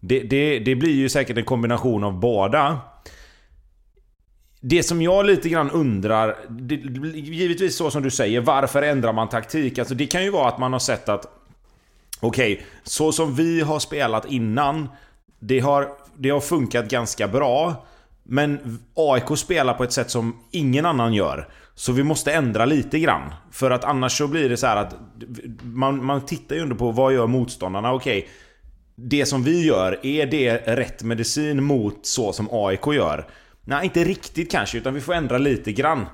Det, det, det blir ju säkert en kombination av båda. Det som jag lite grann undrar, det, givetvis så som du säger, varför ändrar man taktik? Alltså det kan ju vara att man har sett att Okej, okay, så som vi har spelat innan det har, det har funkat ganska bra Men AIK spelar på ett sätt som ingen annan gör Så vi måste ändra lite grann För att annars så blir det så att Man, man tittar ju ändå på vad gör motståndarna? Okej okay, Det som vi gör, är det rätt medicin mot så som AIK gör? Nej, inte riktigt kanske, utan vi får ändra lite grann.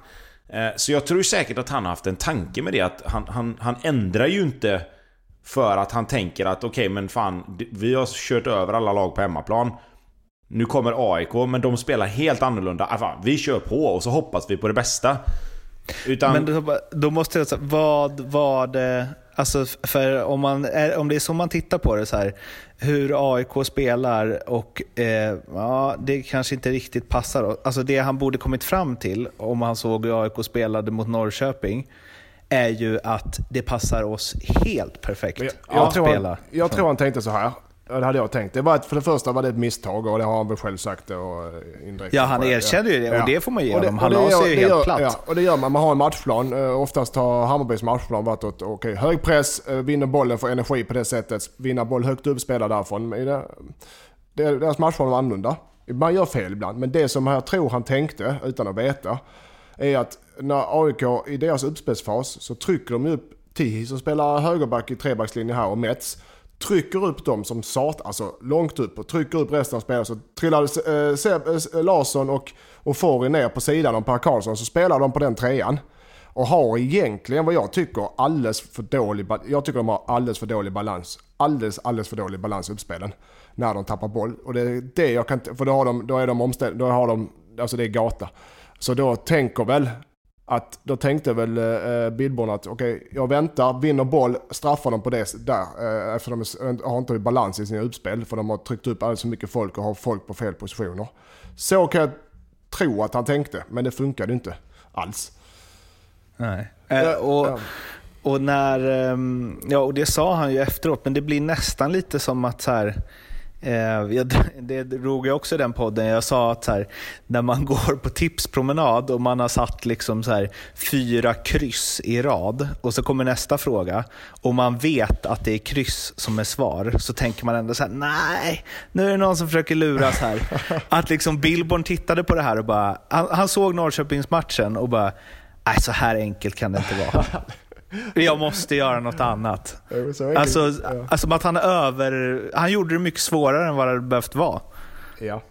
Eh, så jag tror säkert att han har haft en tanke med det, att han, han, han ändrar ju inte för att han tänker att okej, okay, men fan, vi har kört över alla lag på hemmaplan. Nu kommer AIK, men de spelar helt annorlunda. Alltså, vi kör på och så hoppas vi på det bästa. Utan... Men då, då måste jag säga, vad var det... Eh, Alltså, för om, man är, om det är så man tittar på det så här, hur AIK spelar och eh, ja, det kanske inte riktigt passar. Alltså det han borde kommit fram till om han såg hur AIK spelade mot Norrköping är ju att det passar oss helt perfekt jag, jag att tror spela. Han, jag tror han tänkte så här. Ja, det hade jag tänkt. Det var ett, för det första var det ett misstag och det har han väl själv sagt. Och eh, indirekt. Ja, han erkände ju det och det får man ge honom. Han la sig ju helt gör, platt. Ja, och det gör man. Man har en matchplan. Uh, oftast har Hammarbys matchplan varit åt okay, hög press, uh, vinner bollen, får energi på det sättet. Vinna boll högt upp, spela därifrån. Det, det, deras matchplan var annorlunda. Man gör fel ibland, men det som jag tror han tänkte, utan att veta, är att när AIK i deras uppspelsfas så trycker de upp Tihi som spelar högerback i trebackslinjen här och Mets trycker upp dem som sat, alltså långt upp och trycker upp resten av spelarna. Så trillar eh, eh, eh, Larsson och, och Fori ner på sidan om Per Karlsson så spelar de på den trean. Och har egentligen vad jag tycker alldeles för dålig, jag tycker de har alldeles för dålig balans. Alldeles, alldeles för dålig balans i uppspelen. När de tappar boll. Och det är det jag kan, för då har de, då är de omställda, då har de, alltså det är gata. Så då tänker väl att då tänkte väl eh, Billborn att okej, okay, jag väntar, vinner boll, straffar dem på det där. Eh, eftersom de har inte balans i sina utspel. För de har tryckt upp alldeles för mycket folk och har folk på fel positioner. Så kan jag tro att han tänkte, men det funkade inte alls. Nej. Eh, och, och, när, ehm, ja, och det sa han ju efteråt, men det blir nästan lite som att så här, Eh, det drog jag också i den podden. Jag sa att här, när man går på tipspromenad och man har satt liksom så här, fyra kryss i rad och så kommer nästa fråga och man vet att det är kryss som är svar så tänker man ändå så här, nej, nu är det någon som försöker luras här. Att liksom Billborn tittade på det här och bara, han, han såg Norrköpingsmatchen och bara, nej så här enkelt kan det inte vara. Jag måste göra något annat. Alltså, ja. alltså att han över... Han gjorde det mycket svårare än vad det behövt vara. Ja.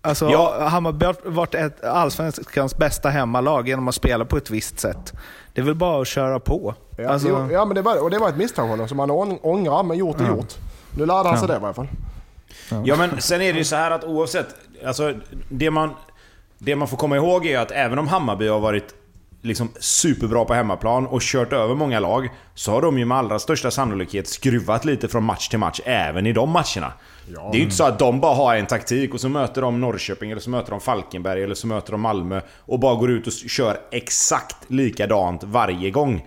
Alltså, ja. Hammarby har varit ett allsvenskans bästa hemmalag genom att spela på ett visst sätt. Det är väl bara att köra på. Ja, alltså... jo, ja men det var, och det var ett misstag honom som han ångrar, men gjort är ja. gjort. Nu lärde han sig det i varje fall. Ja men sen är det ju så här att oavsett... Alltså, det man, det man får komma ihåg är att även om Hammarby har varit liksom superbra på hemmaplan och kört över många lag så har de ju med allra största sannolikhet skruvat lite från match till match även i de matcherna. Ja. Det är ju inte så att de bara har en taktik och så möter de Norrköping eller så möter de Falkenberg eller så möter de Malmö och bara går ut och kör exakt likadant varje gång.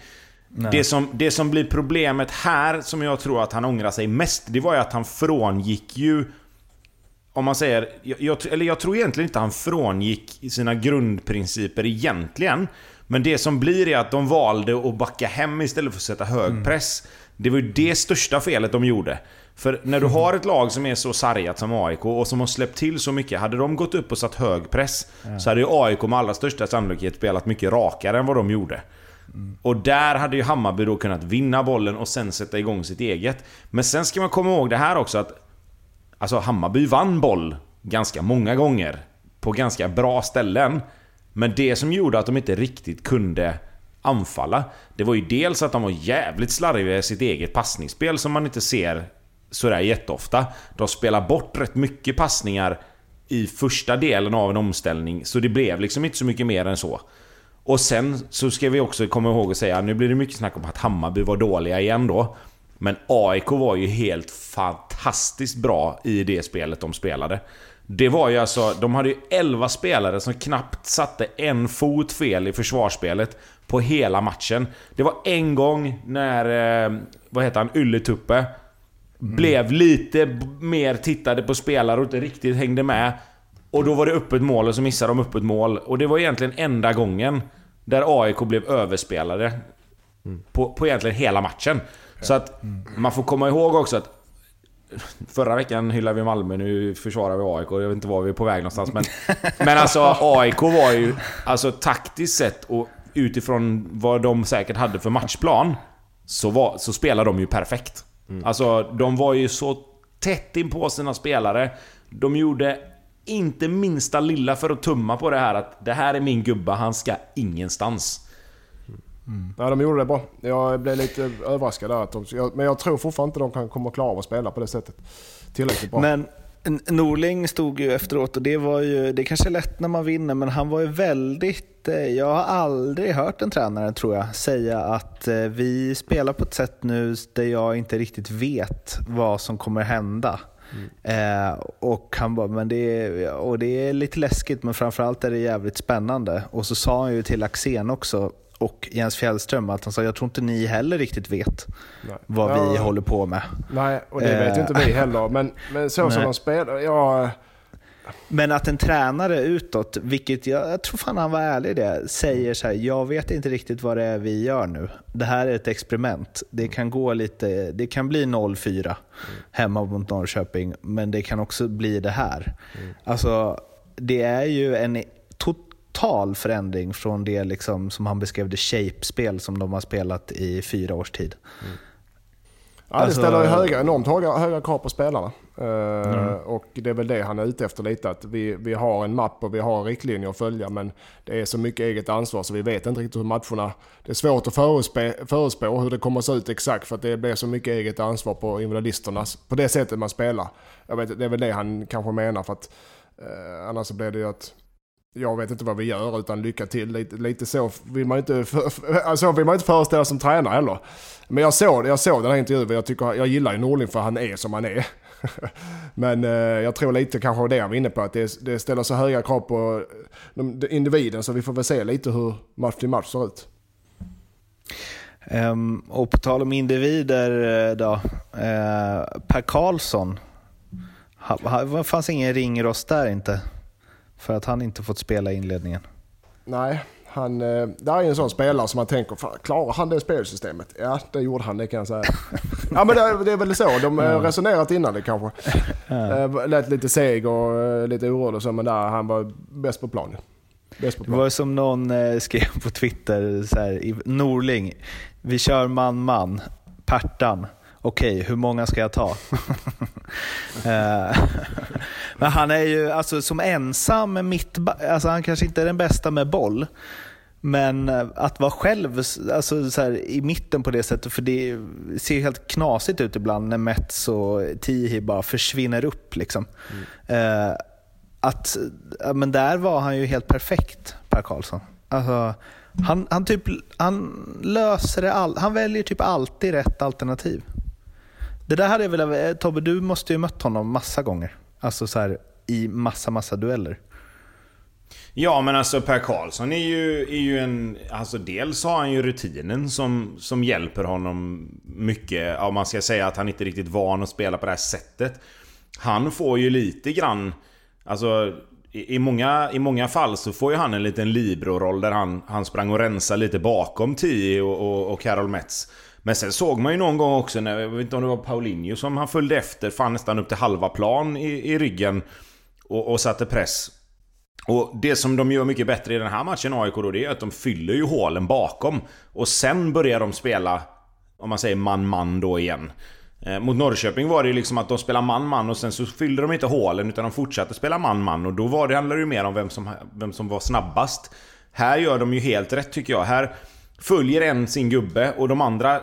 Det som, det som blir problemet här, som jag tror att han ångrar sig mest, det var ju att han frångick ju om man säger, jag, eller jag tror egentligen inte han frångick sina grundprinciper egentligen. Men det som blir är att de valde att backa hem istället för att sätta hög mm. press. Det var ju det största felet de gjorde. För när du har ett lag som är så sargat som AIK och som har släppt till så mycket. Hade de gått upp och satt hög press ja. så hade ju AIK med allra största sannolikhet spelat mycket rakare än vad de gjorde. Mm. Och där hade ju Hammarby då kunnat vinna bollen och sen sätta igång sitt eget. Men sen ska man komma ihåg det här också att... Alltså Hammarby vann boll ganska många gånger. På ganska bra ställen. Men det som gjorde att de inte riktigt kunde anfalla, det var ju dels att de var jävligt slarviga i sitt eget passningsspel som man inte ser sådär jätteofta. De spelar bort rätt mycket passningar i första delen av en omställning, så det blev liksom inte så mycket mer än så. Och sen så ska vi också komma ihåg att säga, nu blir det mycket snack om att Hammarby var dåliga igen då. Men AIK var ju helt fantastiskt bra i det spelet de spelade. Det var ju alltså, de hade ju 11 spelare som knappt satte en fot fel i försvarsspelet på hela matchen. Det var en gång när, eh, vad heter han, Ylletuppe mm. blev lite mer tittade på spelare och inte riktigt hängde med. Och då var det öppet mål och så missade de öppet mål. Och det var egentligen enda gången där AIK blev överspelade. Mm. På, på egentligen hela matchen. Så att man får komma ihåg också att Förra veckan hyllade vi Malmö, nu försvarar vi AIK. Jag vet inte var vi är på väg någonstans. Men, men alltså AIK var ju, alltså taktiskt sett och utifrån vad de säkert hade för matchplan, så, var, så spelade de ju perfekt. Mm. Alltså de var ju så tätt in på sina spelare. De gjorde inte minsta lilla för att tumma på det här att det här är min gubba, han ska ingenstans. Mm. Ja, de gjorde det bra. Jag blev lite överraskad där. Att de, men jag tror fortfarande inte de kan komma klara av att spela på det sättet. Tillräckligt bra. Men Norling stod ju efteråt och det var ju, det kanske är lätt när man vinner, men han var ju väldigt, eh, jag har aldrig hört en tränare tror jag säga att eh, vi spelar på ett sätt nu där jag inte riktigt vet vad som kommer hända. Mm. Eh, och han bara, men det är, och det är lite läskigt men framförallt är det jävligt spännande. Och så sa han ju till Axén också, och Jens Fjällström att han sa jag tror inte ni heller riktigt vet Nej. vad ja, vi håller på med. Nej, och det vet ju inte vi heller. Men, men så som de spelar, jag... Men att en tränare utåt, vilket jag, jag tror fan han var ärlig i det, säger så här, jag vet inte riktigt vad det är vi gör nu. Det här är ett experiment. Det kan gå lite, det kan bli 0-4 mm. hemma mot Norrköping, men det kan också bli det här. Mm. Alltså, det är ju en total förändring från det liksom, som han beskrev det shape-spel som de har spelat i fyra års tid. Mm. Ja, det alltså, ställer höga, enormt höga, höga krav på spelarna. Uh, mm. Och det är väl det han är ute efter lite. Att vi, vi har en mapp och vi har riktlinjer att följa men det är så mycket eget ansvar så vi vet inte riktigt hur matcherna... Det är svårt att förutspå, förutspå hur det kommer att se ut exakt för att det blir så mycket eget ansvar på individualisterna. På det sättet man spelar. Jag vet, det är väl det han kanske menar för att uh, annars så blir det ju att jag vet inte vad vi gör utan lycka till. Lite, lite så vill man inte, för, alltså vill man inte föreställa som tränare heller. Men jag såg, jag såg den här intervjun och jag, tycker, jag gillar ju Norling för han är som han är. Men eh, jag tror lite kanske det han var inne på, att det, det ställer så höga krav på de, individen så vi får väl se lite hur match till match ser ut. Um, och på tal om individer eh, då, uh, Per Karlsson, det fanns ingen ringrost där inte? För att han inte fått spela i inledningen. Nej, han, eh, det är en sån spelare som man tänker, klarar han det spelsystemet? Ja, det gjorde han, det kan jag säga. ja men det, det är väl så, de har ja. resonerat innan det kanske. Eh, lät lite seg och eh, lite orolig och så, men där han var bäst på planen. Bäst på plan. Det var som någon skrev på Twitter, så här, Norling, vi kör man-man, Pertan okej, okay, hur många ska jag ta? Eh, men han är ju alltså, som ensam mitt, alltså han kanske inte är den bästa med boll. Men eh, att vara själv alltså, så här, i mitten på det sättet, för det ser helt knasigt ut ibland när Mets och Tihi bara försvinner upp. Liksom. Mm. Eh, att, men där var han ju helt perfekt, Per Karlsson. Alltså, han, han, typ, han löser det all, han väljer typ alltid rätt alternativ. Det där hade jag velat... Tobbe, du måste ju mött honom massa gånger. Alltså så här, i massa, massa dueller. Ja, men alltså Per Karlsson är ju, är ju en... Alltså dels har han ju rutinen som, som hjälper honom mycket. Om man ska säga att han inte är riktigt van att spela på det här sättet. Han får ju lite grann... Alltså i, i, många, I många fall så får ju han en liten Libro-roll där han, han sprang och rensade lite bakom Tio och, och, och Carol Metz. Men sen såg man ju någon gång också, när, jag vet inte om det var Paulinho som han följde efter, fan nästan upp till halva plan i, i ryggen och, och satte press. Och det som de gör mycket bättre i den här matchen AIK då, det är att de fyller ju hålen bakom. Och sen börjar de spela, om man säger man-man då igen. Eh, mot Norrköping var det ju liksom att de spelade man-man och sen så fyllde de inte hålen utan de fortsatte spela man-man. Och då var det, handlade det ju mer om vem som, vem som var snabbast. Här gör de ju helt rätt tycker jag. Här Följer en sin gubbe och de andra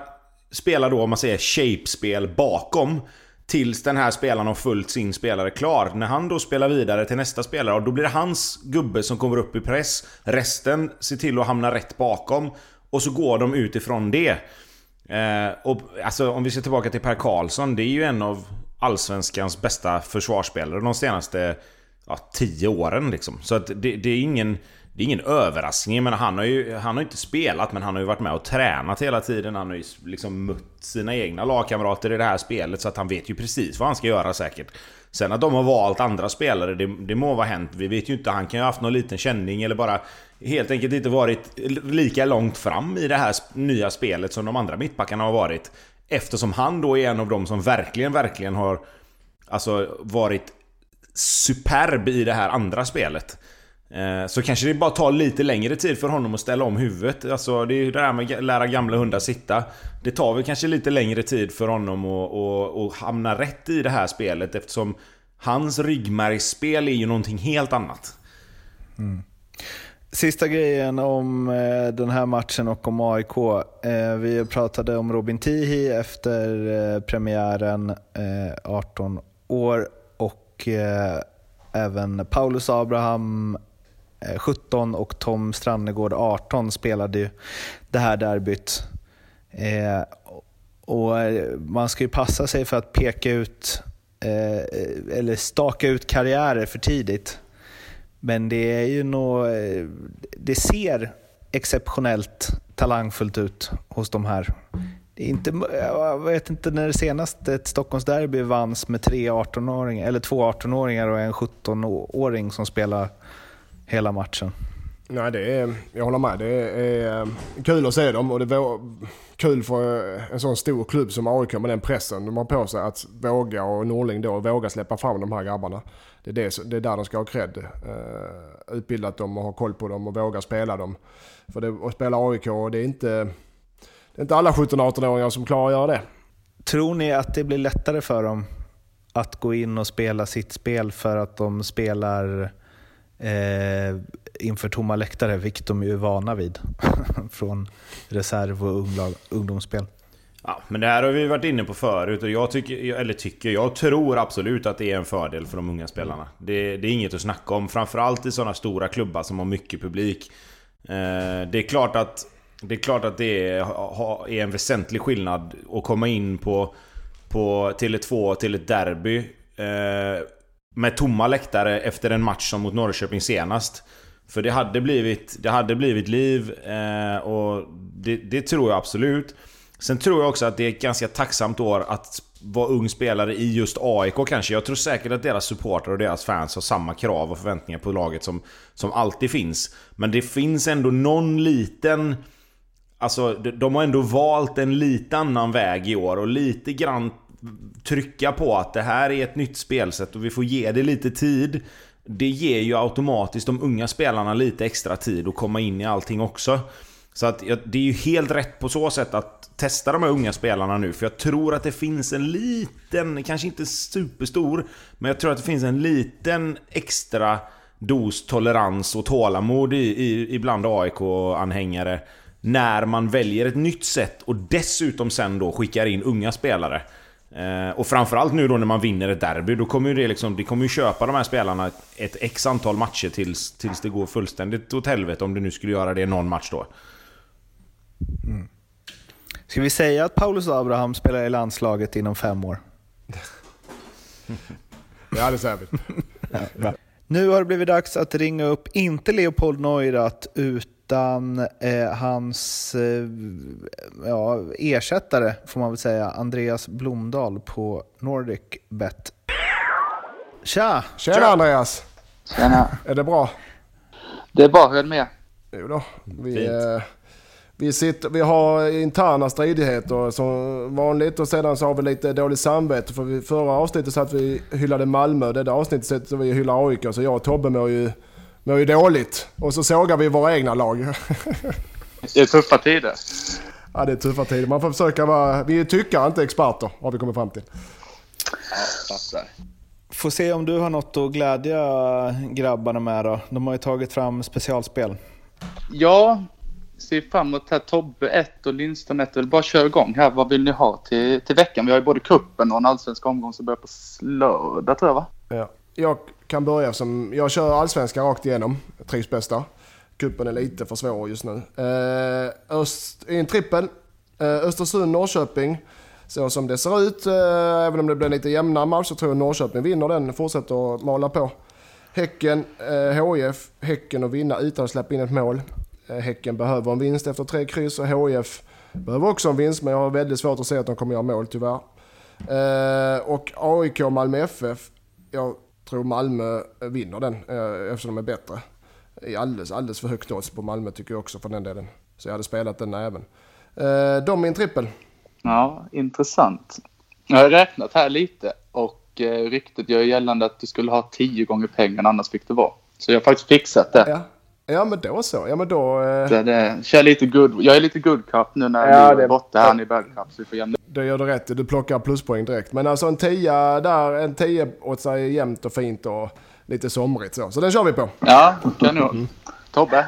spelar då, om man säger, shape-spel bakom. Tills den här spelaren har följt sin spelare klar. När han då spelar vidare till nästa spelare, och då blir det hans gubbe som kommer upp i press. Resten ser till att hamna rätt bakom. Och så går de utifrån det. Eh, och alltså, om vi ser tillbaka till Per Karlsson, det är ju en av Allsvenskans bästa försvarsspelare de senaste ja, tio åren. Liksom. Så att det, det är ingen det är ingen överraskning, men han har ju han har inte spelat men han har ju varit med och tränat hela tiden. Han har ju liksom mött sina egna lagkamrater i det här spelet så att han vet ju precis vad han ska göra säkert. Sen att de har valt andra spelare, det, det må vara hänt. Vi vet ju inte, han kan ju ha haft någon liten känning eller bara helt enkelt inte varit lika långt fram i det här nya spelet som de andra mittbackarna har varit. Eftersom han då är en av dem som verkligen, verkligen har alltså varit superb i det här andra spelet. Eh, så kanske det bara tar lite längre tid för honom att ställa om huvudet. Alltså det är ju det där med att lära gamla hundar sitta. Det tar väl kanske lite längre tid för honom att, att, att hamna rätt i det här spelet eftersom hans ryggmärgsspel är ju någonting helt annat. Mm. Sista grejen om eh, den här matchen och om AIK. Eh, vi pratade om Robin Tihi efter premiären, 18 år. Och även Paulus Abraham Eh, 17 och Tom Strannegård 18 spelade ju det här derbyt. Eh, och eh, man ska ju passa sig för att peka ut eh, eller staka ut karriärer för tidigt. Men det är ju nog, eh, det ser exceptionellt talangfullt ut hos de här. det är inte, jag vet inte när det senast ett Stockholmsderby vanns med tre 18-åringar, eller två 18-åringar och en 17-åring som spelar hela matchen. Nej, det är, jag håller med. Det är, eh, kul att se dem och det är kul för en sån stor klubb som AIK med den pressen de har på sig att våga och Norling då våga släppa fram de här grabbarna. Det är, det, det är där de ska ha cred. Uh, utbildat dem och ha koll på dem och våga spela dem. För det, att spela AIK, det är inte, det är inte alla 17-18-åringar som klarar att göra det. Tror ni att det blir lättare för dem att gå in och spela sitt spel för att de spelar eh, inför tomma läktare, vilket de ju är vana vid från reserv och unglag, ungdomsspel. Ja, men det här har vi varit inne på förut och jag tycker, eller tycker, jag tror absolut att det är en fördel för de unga spelarna. Det, det är inget att snacka om, framförallt i sådana stora klubbar som har mycket publik. Eh, det är klart att det är klart att det är, är en väsentlig skillnad att komma in på, på Tele2 till ett derby eh, med tomma läktare efter en match som mot Norrköping senast. För det hade blivit, det hade blivit liv eh, och det, det, tror jag absolut. Sen tror jag också att det är ett ganska tacksamt år att vara ung spelare i just AIK kanske. Jag tror säkert att deras supportrar och deras fans har samma krav och förväntningar på laget som, som alltid finns. Men det finns ändå någon liten... Alltså, de har ändå valt en lite annan väg i år och lite grann trycka på att det här är ett nytt spelsätt och vi får ge det lite tid. Det ger ju automatiskt de unga spelarna lite extra tid att komma in i allting också. Så att det är ju helt rätt på så sätt att testa de här unga spelarna nu. För jag tror att det finns en liten, kanske inte superstor, men jag tror att det finns en liten extra dos tolerans och tålamod i, i, ibland AIK-anhängare. När man väljer ett nytt sätt och dessutom sen då skickar in unga spelare. Eh, och framförallt nu då när man vinner ett derby, då kommer ju det liksom... Det kommer ju köpa de här spelarna ett x antal matcher tills, tills det går fullständigt åt helvete, om det nu skulle göra det någon match då. Mm. Ska vi säga att Paulus Abraham spelar i landslaget inom fem år? ja, det säger vi. nu har det blivit dags att ringa upp, inte Leopold Neurath, utan eh, hans eh, ja, ersättare, får man väl säga, Andreas Blomdahl på Nordic Bet. Tja! Tjena Tja. Andreas! Tjena! Är det bra? Det är bra, hur är det med Jo då, vi, eh, vi, sitter, vi har interna stridigheter som vanligt och sedan så har vi lite dåligt samvete för vi, förra avsnittet så att vi hyllade Malmö. Det där avsnittet så vi hyllar AIK så jag och Tobbe mår ju, mår ju dåligt. Och så sågar vi våra egna lag. Det är tuffa tider. Ja det är tuffa tider. Man får försöka vara, vi är tyckare inte experter har vi kommit fram till. Ja. Får se om du har något att glädja grabbarna med då. De har ju tagit fram specialspel. Ja, ser fram emot här Tobbe 1 och Lindström 1. Bara kör igång här. Vad vill ni ha till, till veckan? Vi har ju både kuppen och en allsvensk omgång som börjar på lördag tror jag va? Ja. Jag kan börja som, jag kör allsvenskan rakt igenom. Jag trivs bäst där. Kuppen är lite för svår just nu. Eh, Öst, I en trippel. Eh, Östersund-Norrköping. Så som det ser ut, eh, även om det blir lite jämnare match, så tror jag Norrköping vinner den. Fortsätter att mala på. Häcken, eh, HIF, Häcken att vinna utan att släppa in ett mål. Eh, häcken behöver en vinst efter tre kryss och HIF behöver också en vinst men jag har väldigt svårt att se att de kommer göra mål tyvärr. Eh, och AIK och Malmö FF, jag tror Malmö vinner den eh, eftersom de är bättre. I alldeles, alldeles för högt odds på Malmö tycker jag också för den delen. Så jag hade spelat den även. De är en trippel. Ja, intressant. Jag har räknat här lite och ryktet gör gällande att du skulle ha tio gånger pengarna annars fick det vara. Så jag har faktiskt fixat det. Ja. Ja men då så. Ja men då... Eh... Det, det, kör lite good. Jag är lite good cup nu när ja, vi är borta här i bad cup. Så vi får jämna. Det gör du rätt Du plockar pluspoäng direkt. Men alltså en tia där, en tia åt sig jämnt och fint och lite somrigt så. Så den kör vi på. Ja, kanon. Mm. Tobbe?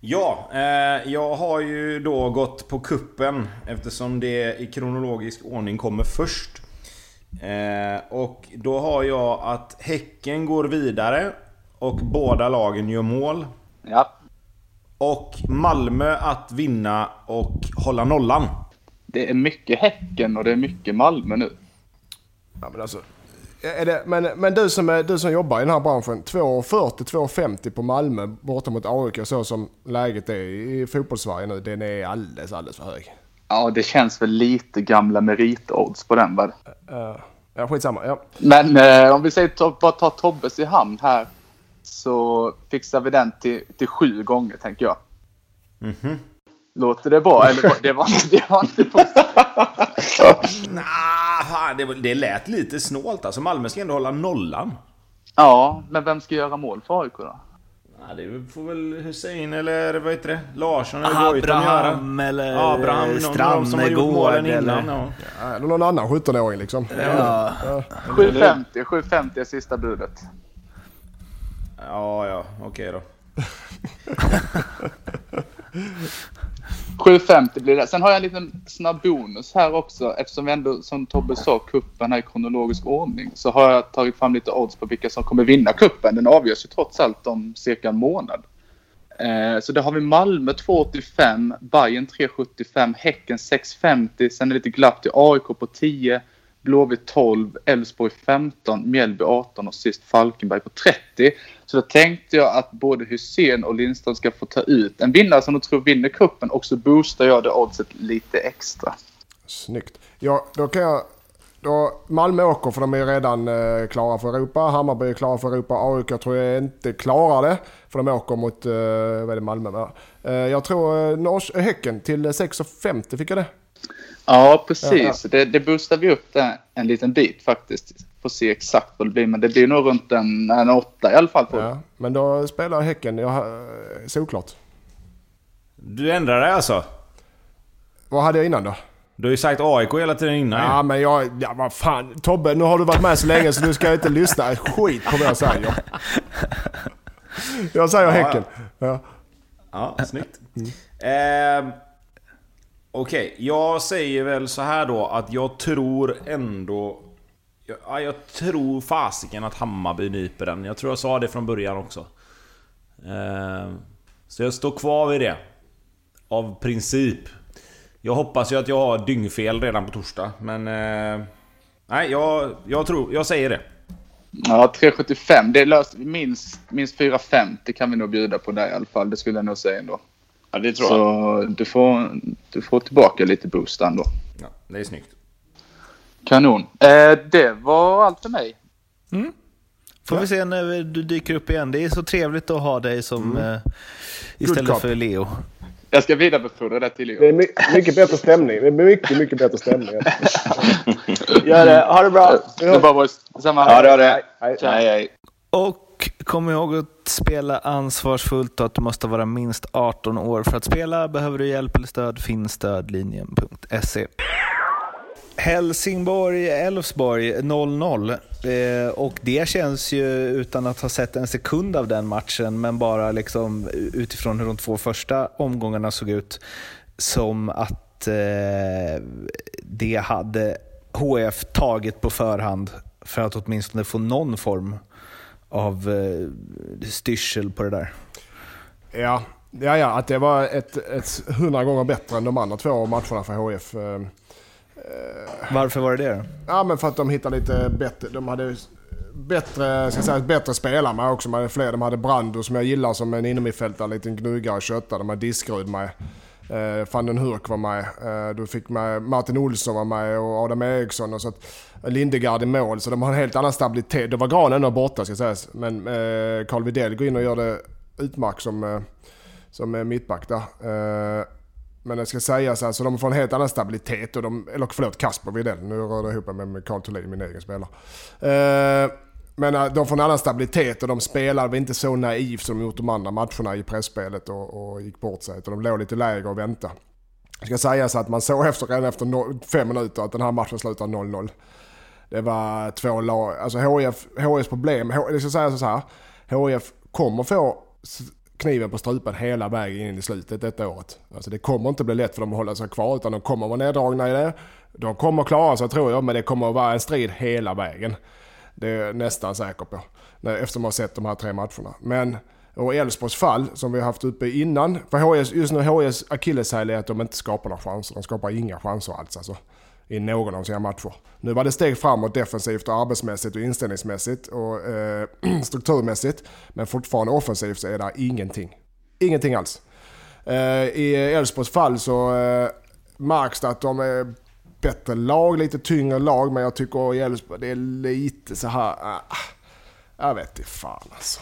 Ja, eh, jag har ju då gått på kuppen eftersom det i kronologisk ordning kommer först. Eh, och då har jag att Häcken går vidare och båda lagen gör mål. Ja. Och Malmö att vinna och hålla nollan. Det är mycket Häcken och det är mycket Malmö nu. Ja, men, alltså, är det, men, men du, som är, du som jobbar i den här branschen, 2,40-2,50 på Malmö borta mot AIK så som läget är i fotbollssverige nu, den är alldeles, alldeles för hög. Ja, det känns väl lite gamla meritodds på den va? Uh, ja, skitsamma. Ja. Men eh, om vi säger bara ta Tobbes i hamn här. Så fixar vi den till, till sju gånger tänker jag. Mm -hmm. Låter det bra? Eller det var inte... Det var inte nah, det, det lät lite snålt alltså. Malmö ska ändå hålla nollan. Ja, men vem ska göra mål för AIK då? Ja, det får väl Hussein eller vad heter det? Larsson eller Abraham eller Abraham, Strandegård. som har gjort målen innan. Ja. Ja, eller någon annan 17-åring liksom. Ja. Ja. 750, 750 är sista budet. Ja, ja, okej okay då. 750 blir det. Sen har jag en liten snabb bonus här också. Eftersom vi ändå, som Tobbe sa, kuppen är i kronologisk ordning. Så har jag tagit fram lite odds på vilka som kommer vinna kuppen. Den avgörs ju trots allt om cirka en månad. Eh, så där har vi Malmö 2,85, Bayern 3,75, Häcken 6,50. Sen är det lite glapp till AIK på 10. Blåvitt 12, Elfsborg 15, Mjällby 18 och sist Falkenberg på 30. Så då tänkte jag att både Hussein och Lindström ska få ta ut en vinnare som de tror vinner kuppen och så boostar jag det oddset lite extra. Snyggt. Ja, då kan jag... Då, Malmö åker för de är redan eh, klara för Europa. Hammarby är klara för Europa. AIK tror jag inte klarar det. För de åker mot, eh, vad är det, Malmö? Eh, jag tror eh, Häcken till eh, 6,50 fick jag det. Ja, precis. Ja. Det, det boostar vi upp det en liten bit faktiskt. Får se exakt vad det blir, men det blir nog runt en, en åtta i alla fall. Ja, men då spelar Häcken, jag, såklart. Du ändrar dig alltså? Vad hade jag innan då? Du har ju sagt AIK hela tiden innan Ja, ja. men jag... Ja, vad fan. Tobbe, nu har du varit med så länge så du ska inte lyssna skit på vad jag säger. Jag säger ja, Häcken. Ja, ja snyggt. Mm. Eh, Okej, okay, jag säger väl så här då att jag tror ändå... Jag, jag tror fasiken att Hammarby nyper den. Jag tror jag sa det från början också. Eh, så jag står kvar vid det. Av princip. Jag hoppas ju att jag har dyngfel redan på torsdag, men... Eh, nej, jag, jag tror... Jag säger det. Ja, 375. Det är löst. Minst, minst 450 kan vi nog bjuda på där i alla fall. Det skulle jag nog säga ändå. Ja, det tror så jag. du får, du får tillbaka lite boost ändå. Ja, det är snyggt. Kanon. Eh, det var allt för mig. Mm. Får ja. vi se när du dyker upp igen. Det är så trevligt att ha dig som mm. eh, istället för Leo. Jag ska vidarebefordra det till Leo. Det är mycket, mycket bättre stämning. Det är mycket, mycket bättre stämning. Gör det. Ha det bra. Det bra boys. Detsamma. Ja, det har det. Hej, hej. hej. Och kom ihåg att spela ansvarsfullt och att du måste vara minst 18 år för att spela. Behöver du hjälp eller stöd finns stödlinjen.se. Helsingborg-Elfsborg 0-0. Eh, och det känns ju, utan att ha sett en sekund av den matchen, men bara liksom utifrån hur de två första omgångarna såg ut, som att eh, det hade HF tagit på förhand för att åtminstone få någon form av eh, styrsel på det där. Ja, ja, ja att det var ett, ett hundra gånger bättre än de andra två matcherna för HF. Eh, Varför var det det? Ja, men för att de hittade lite bättre. De hade bättre, ska säga, bättre spelare med också. De hade fler. De hade Brando som jag gillar som en innermittfältare, en liten gnuggare köttare. De hade Diskrud med. Eh, van den Hurk var med. Eh, du fick med Martin Olsson var med och Adam Eriksson. Och så att Lindegard i mål. Så de har en helt annan stabilitet. Det var Gran ändå borta ska sägas. Men eh, Carl Widell går in och gör det utmärkt som, eh, som eh, mittback där. Eh, men det ska sägas alltså, de får en helt annan stabilitet. Och de, eller förlåt, Kasper Widell. Nu rör jag ihop mig med Carl Thulin, min egen spelare. Eh, men eh, de får en annan stabilitet och de spelar inte så naivt som de gjort de andra matcherna i pressspelet och, och gick bort sig. Utan de låg lite lägre och väntade. Det ska sägas att man såg efter, redan efter no, fem minuter att den här matchen slutar 0-0. Det var två lag, alltså HIF, HIFs problem, det ska sägas så här. HIF kommer få kniven på strupen hela vägen in i slutet detta året. Alltså det kommer inte bli lätt för dem att hålla sig kvar utan de kommer vara neddragna i det. De kommer klara sig tror jag men det kommer att vara en strid hela vägen. Det är jag nästan säker på. Eftersom jag har sett de här tre matcherna. Men och Elfsborgs fall, som vi har haft uppe innan. För HS, just nu HS akilleshäl är att de inte skapar några chanser. De skapar inga chanser alls alltså. I någon av sina matcher. Nu var det steg framåt defensivt och arbetsmässigt och inställningsmässigt och eh, strukturmässigt. Men fortfarande offensivt så är det ingenting. Ingenting alls. Eh, I Elfsborgs fall så eh, märks att de är bättre lag, lite tyngre lag. Men jag tycker att Elfsborg det är lite så här... ah, ah jag vet inte fan alltså.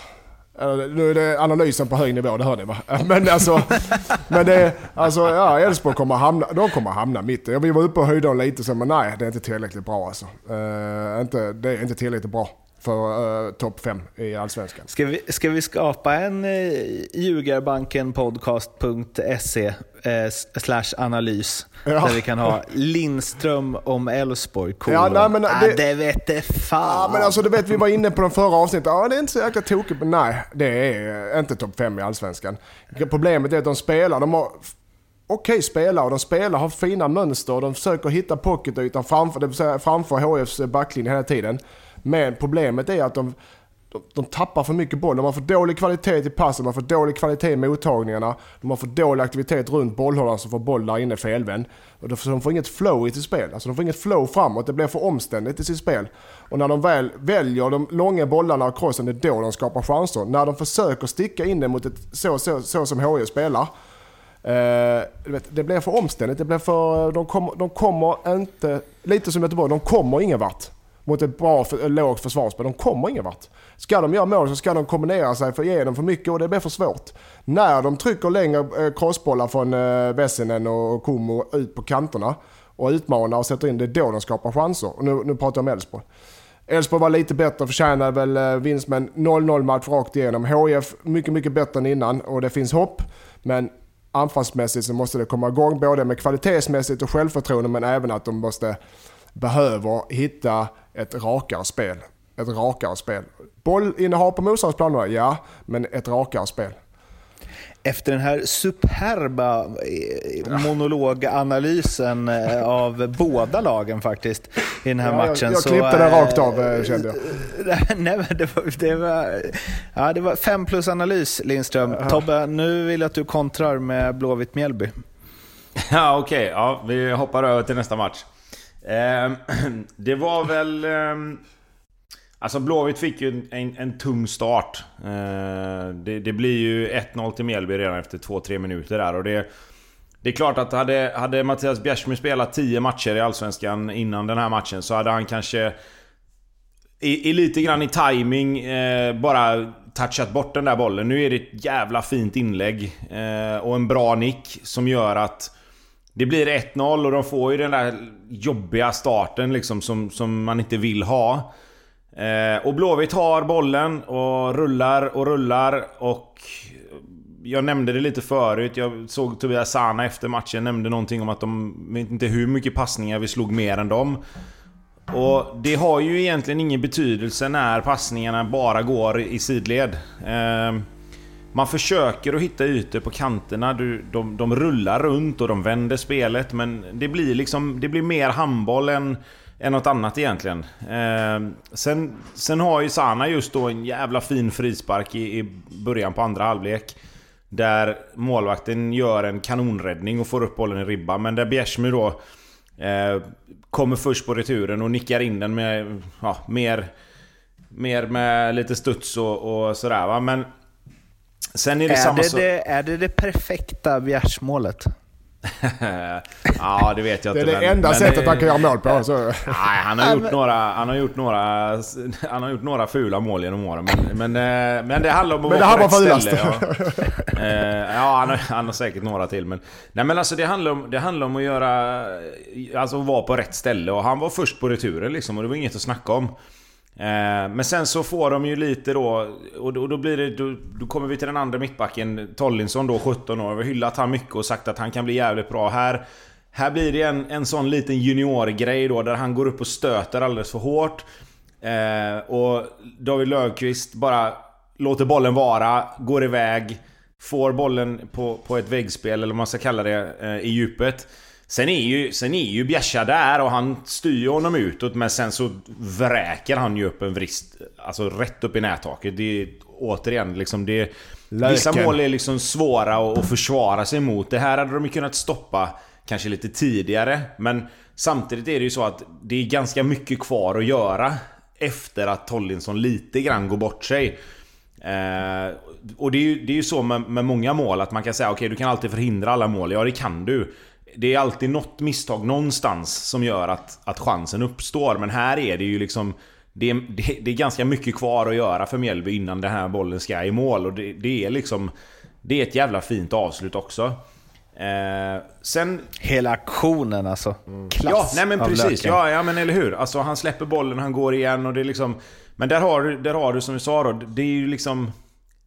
Nu är det analysen på hög nivå, det hör ni va? Men alltså, men det, alltså ja, Elfsborg kommer hamna, de kommer hamna mitt. Vi var uppe och höjde dem lite så, men nej, det är inte tillräckligt bra alltså. Uh, inte, det är inte tillräckligt bra för uh, topp 5 i Allsvenskan. Ska vi, ska vi skapa en eh, ljugarbankenpodcast.se eh, slash analys Ja. där vi kan ha Lindström om Elfsborg. Ja, nej, men ah, det- det vete fan. Ja men alltså du vet vi var inne på den förra avsnittet. Ja det är inte så jäkla tokigt men nej. Det är inte topp 5 i Allsvenskan. Problemet är att de spelar, de har okej spelare och de spelar, har fina mönster och de försöker hitta pocketytan framför, det vill säga framför HFs backlinje hela tiden. Men problemet är att de, de, de tappar för mycket boll. De har för dålig kvalitet i passen, de har för dålig kvalitet i mottagningarna. De har för dålig aktivitet runt bollhållaren som får boll där inne felvänd. Och de, de får inget flow i sitt spel. Alltså de får inget flow framåt. Det blir för omständigt i sitt spel. Och när de väl väljer de långa bollarna och crossen, det är då de skapar chanser. När de försöker sticka in det mot ett så, så, så som HJ spelar. Uh, vet, det blir för omständigt. Det blir för, de, kom, de kommer inte... Lite som Göteborg, de kommer ingen vart. Mot ett bra, för, lågt försvarsspel. De kommer ingen vart. Ska de göra mål så ska de kombinera sig för att ge dem för mycket och det blir för svårt. När de trycker längre eh, crossbollar från eh, Vessinen och Kumo ut på kanterna och utmanar och sätter in, det är då de skapar chanser. Och nu, nu pratar jag om Elfsborg. Elfsborg var lite bättre, förtjänade väl eh, vinst, men 0-0 match rakt igenom. HIF mycket, mycket bättre än innan och det finns hopp. Men anfallsmässigt så måste det komma igång, både med kvalitetsmässigt och självförtroende, men även att de måste, behöver hitta ett rakare spel. Ett rakare spel. Bollinnehav på motståndarens planer, ja, men ett rakare spel. Efter den här superba eh, monologanalysen eh, av båda lagen faktiskt i den här Ja, matchen. jag, jag så, klippte den eh, rakt av kände jag. Nej, men det var, det var, ja, det var fem plus analys Lindström. Tobbe, nu vill jag att du kontrar med Blåvitt Mjällby. Ja, okej. Ja, vi hoppar över till nästa match. Ehm, det var väl... Ehm, alltså Blåvitt fick ju en, en, en tung start. Ehm, det, det blir ju 1-0 till Mjällby redan efter 2-3 minuter där. Och det, det är klart att hade, hade Mattias Bjärsmyr spelat 10 matcher i Allsvenskan innan den här matchen så hade han kanske... I, i lite grann i timing eh, bara touchat bort den där bollen. Nu är det ett jävla fint inlägg eh, och en bra nick som gör att det blir 1-0 och de får ju den där jobbiga starten liksom som, som man inte vill ha. Eh, och Blåvitt har bollen och rullar och rullar och... Eh, jag nämnde det lite förut, jag såg Tobias Sana efter matchen nämnde någonting om att de vet inte hur mycket passningar vi slog mer än dem. Och det har ju egentligen ingen betydelse när passningarna bara går i sidled. Eh, man försöker att hitta ytor på kanterna, du, de, de rullar runt och de vänder spelet men det blir liksom, det blir mer handboll än, än något annat egentligen. Eh, sen, sen har ju Sana just då en jävla fin frispark i, i början på andra halvlek. Där målvakten gör en kanonräddning och får upp bollen i ribban men där Bjärsmyr då eh, kommer först på returen och nickar in den med ja, mer, mer med lite studs och, och sådär va. Men sen är det Är samma det sak. det, är det det perfekta Bjärsmålet? ja, det vet jag Det är inte. det men- enda men sättet det- han kan göra mål på. Så. Nej, han har gjort några, han har gjort några, han har gjort några fula mål genom åren. Men, men, eh, men det handlar om att Men vara på rätt ställe. Ja, Eh, ja han, har, han har säkert några till. Men, nej men alltså det handlar, om, det handlar om att göra, alltså att vara på rätt ställe. Och han var först på returen liksom och det var inget att snacka om. Eh, men sen så får de ju lite då, och då, och då blir det, då, då kommer vi till den andra mittbacken, Tollinsson då, 17 år. Vi har hyllat han mycket och sagt att han kan bli jävligt bra här. Här blir det en, en sån liten juniorgrej då, där han går upp och stöter alldeles för hårt. Eh, och David Löfqvist bara låter bollen vara, går iväg. Får bollen på, på ett väggspel, eller vad man ska kalla det, eh, i djupet. Sen är ju, sen är ju Bjärsa där och han styr honom utåt men sen så vräker han ju upp en vrist Alltså rätt upp i nättaket. Det är återigen liksom det... Vissa Löken. mål är liksom svåra att, försvara sig mot. Det här hade de ju kunnat stoppa kanske lite tidigare. Men samtidigt är det ju så att det är ganska mycket kvar att göra efter att Tollinsson lite grann går bort sig. Eh, och det är ju, det är ju så med, med många mål att man kan säga okej du kan alltid förhindra alla mål. Ja det kan du. Det är alltid något misstag någonstans som gör att, att chansen uppstår. Men här är det ju liksom... Det är, det, det är ganska mycket kvar att göra för Mjällby innan den här bollen ska i mål. Och det, det är liksom... Det är ett jävla fint avslut också. Eh, sen... Hela aktionen alltså. Klass Ja, nej men precis. Ja, ja, men eller hur. Alltså han släpper bollen, han går igen och det är liksom... Men där har du, där har du som vi sa då, det är ju liksom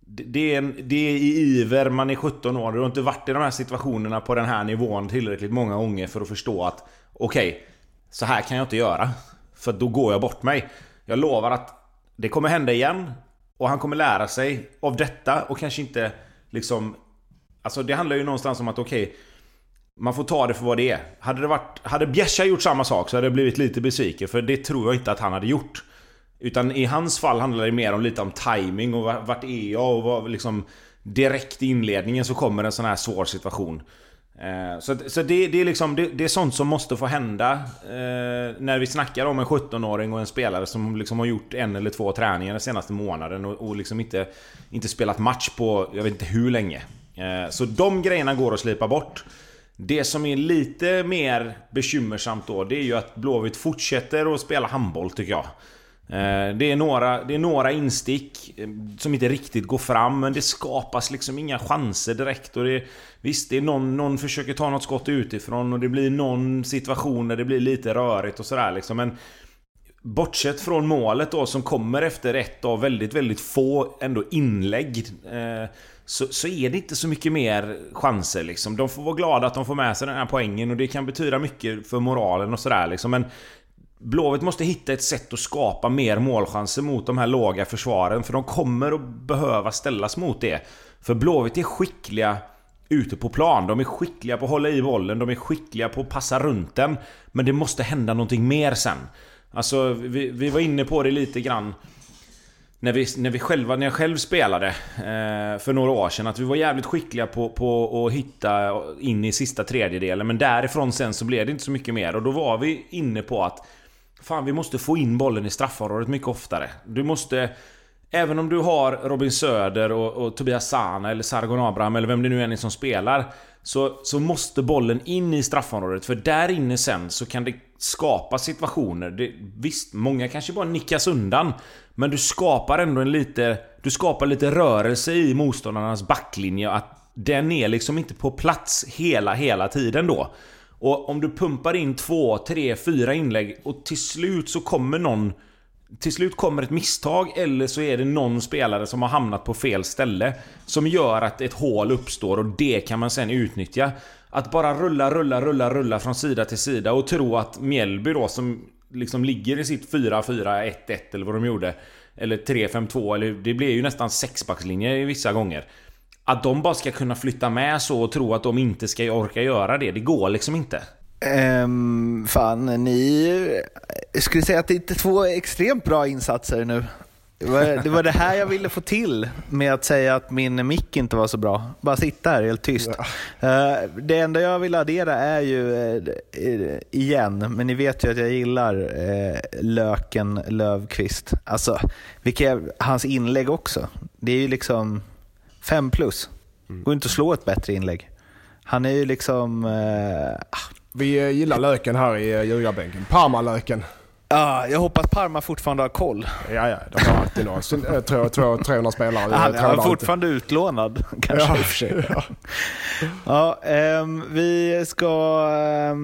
det- är, en, det är i iver, man är 17 år, du har inte varit i de här situationerna på den här nivån tillräckligt många gånger för att förstå att okej, så här kan jag inte göra. För då går jag bort mig. Jag lovar att det kommer hända igen. Och han kommer lära sig av detta och kanske inte liksom... Alltså det handlar ju någonstans om att okej, man får ta det för vad det är. Hade, det varit, hade Bjässa gjort samma sak så hade jag blivit lite besviken, för det tror jag inte att han hade gjort. Utan i hans fall handlar det mer om lite om timing och vart- är jag och vad, liksom Direkt i inledningen så kommer en sån här svår situation. Eh, Så, så det, det, är liksom, det, det är sånt som måste få hända eh, när vi snackar om en 17-åring och en spelare som liksom har gjort en eller två träningar den senaste månaden och, och liksom inte, inte spelat match på jag vet inte hur länge. Eh, Så de grejerna går att slipa bort. Det som är lite mer bekymmersamt då, det är ju att Blåvitt fortsätter att spela handboll tycker jag. Eh, det är, några, det är några instick eh, som inte riktigt går fram, men det skapas liksom inga chanser direkt. Och det, visst, det är någon, någon försöker ta något skott utifrån och det blir någon situation där det blir lite rörigt och sådär liksom. Men Bortsett från målet då som kommer efter ett av väldigt, väldigt få ändå inlägg eh, så, så är det inte så mycket mer chanser liksom. De får vara glada att de får med sig den här poängen och det kan betyda mycket för moralen och sådär liksom. Men Blåvitt måste hitta ett sätt att skapa mer målchanser mot de här låga försvaren för de kommer att behöva ställas mot det. För Blåvitt är skickliga ute på plan. De är skickliga på att hålla i bollen, de är skickliga på att passa runt den. Men det måste hända någonting mer sen. Alltså, vi, vi var inne på det lite grann när, vi, när, vi själva, när jag själv spelade eh, för några år sedan. Att vi var jävligt skickliga på, på att hitta in i sista tredjedelen. Men därifrån sen så blev det inte så mycket mer. Och då var vi inne på att Fan, vi måste få in bollen i straffområdet mycket oftare. Du måste... Även om du har Robin Söder och, och Tobias Sana eller Sargon Abraham eller vem det nu än är som spelar. Så, så måste bollen in i straffområdet. För där inne sen så kan det skapa situationer. Det, visst, många kanske bara nickas undan. Men du skapar ändå en lite... Du skapar lite rörelse i motståndarnas backlinje. Att den är liksom inte på plats hela, hela tiden då. Och om du pumpar in två, tre, fyra inlägg och till slut så kommer någon... Till slut kommer ett misstag eller så är det någon spelare som har hamnat på fel ställe. Som gör att ett hål uppstår och det kan man sen utnyttja. Att bara rulla, rulla, rulla, rulla från sida till sida och tro att Mjällby då som liksom ligger i sitt 4-4-1-1 eller vad de gjorde. Eller 3-5-2 eller det blir ju nästan sexbackslinje vissa gånger. Att de bara ska kunna flytta med så och tro att de inte ska orka göra det, det går liksom inte. Ehm, fan, ni jag skulle säga att det är två extremt bra insatser nu. Det var, det var det här jag ville få till med att säga att min mick inte var så bra. Bara sitta här helt tyst. Eh, det enda jag vill addera är ju, eh, igen, men ni vet ju att jag gillar eh, Löken Lövqvist. Alltså, vilka, hans inlägg också. Det är ju liksom fem plus. Går inte att slå ett bättre inlägg. Han är ju liksom... Eh, Vi eh, gillar löken här i eh, ljugarbänken. Parmalöken. ah, jag hoppas Parma fortfarande har koll. Ja, ja, de har alltid några. Eh, tror jag, tror jag 300 spelare. Han, är fortfarande utlånad kanske Ja, för sig. ja. Ja, ehm, vi ska eh,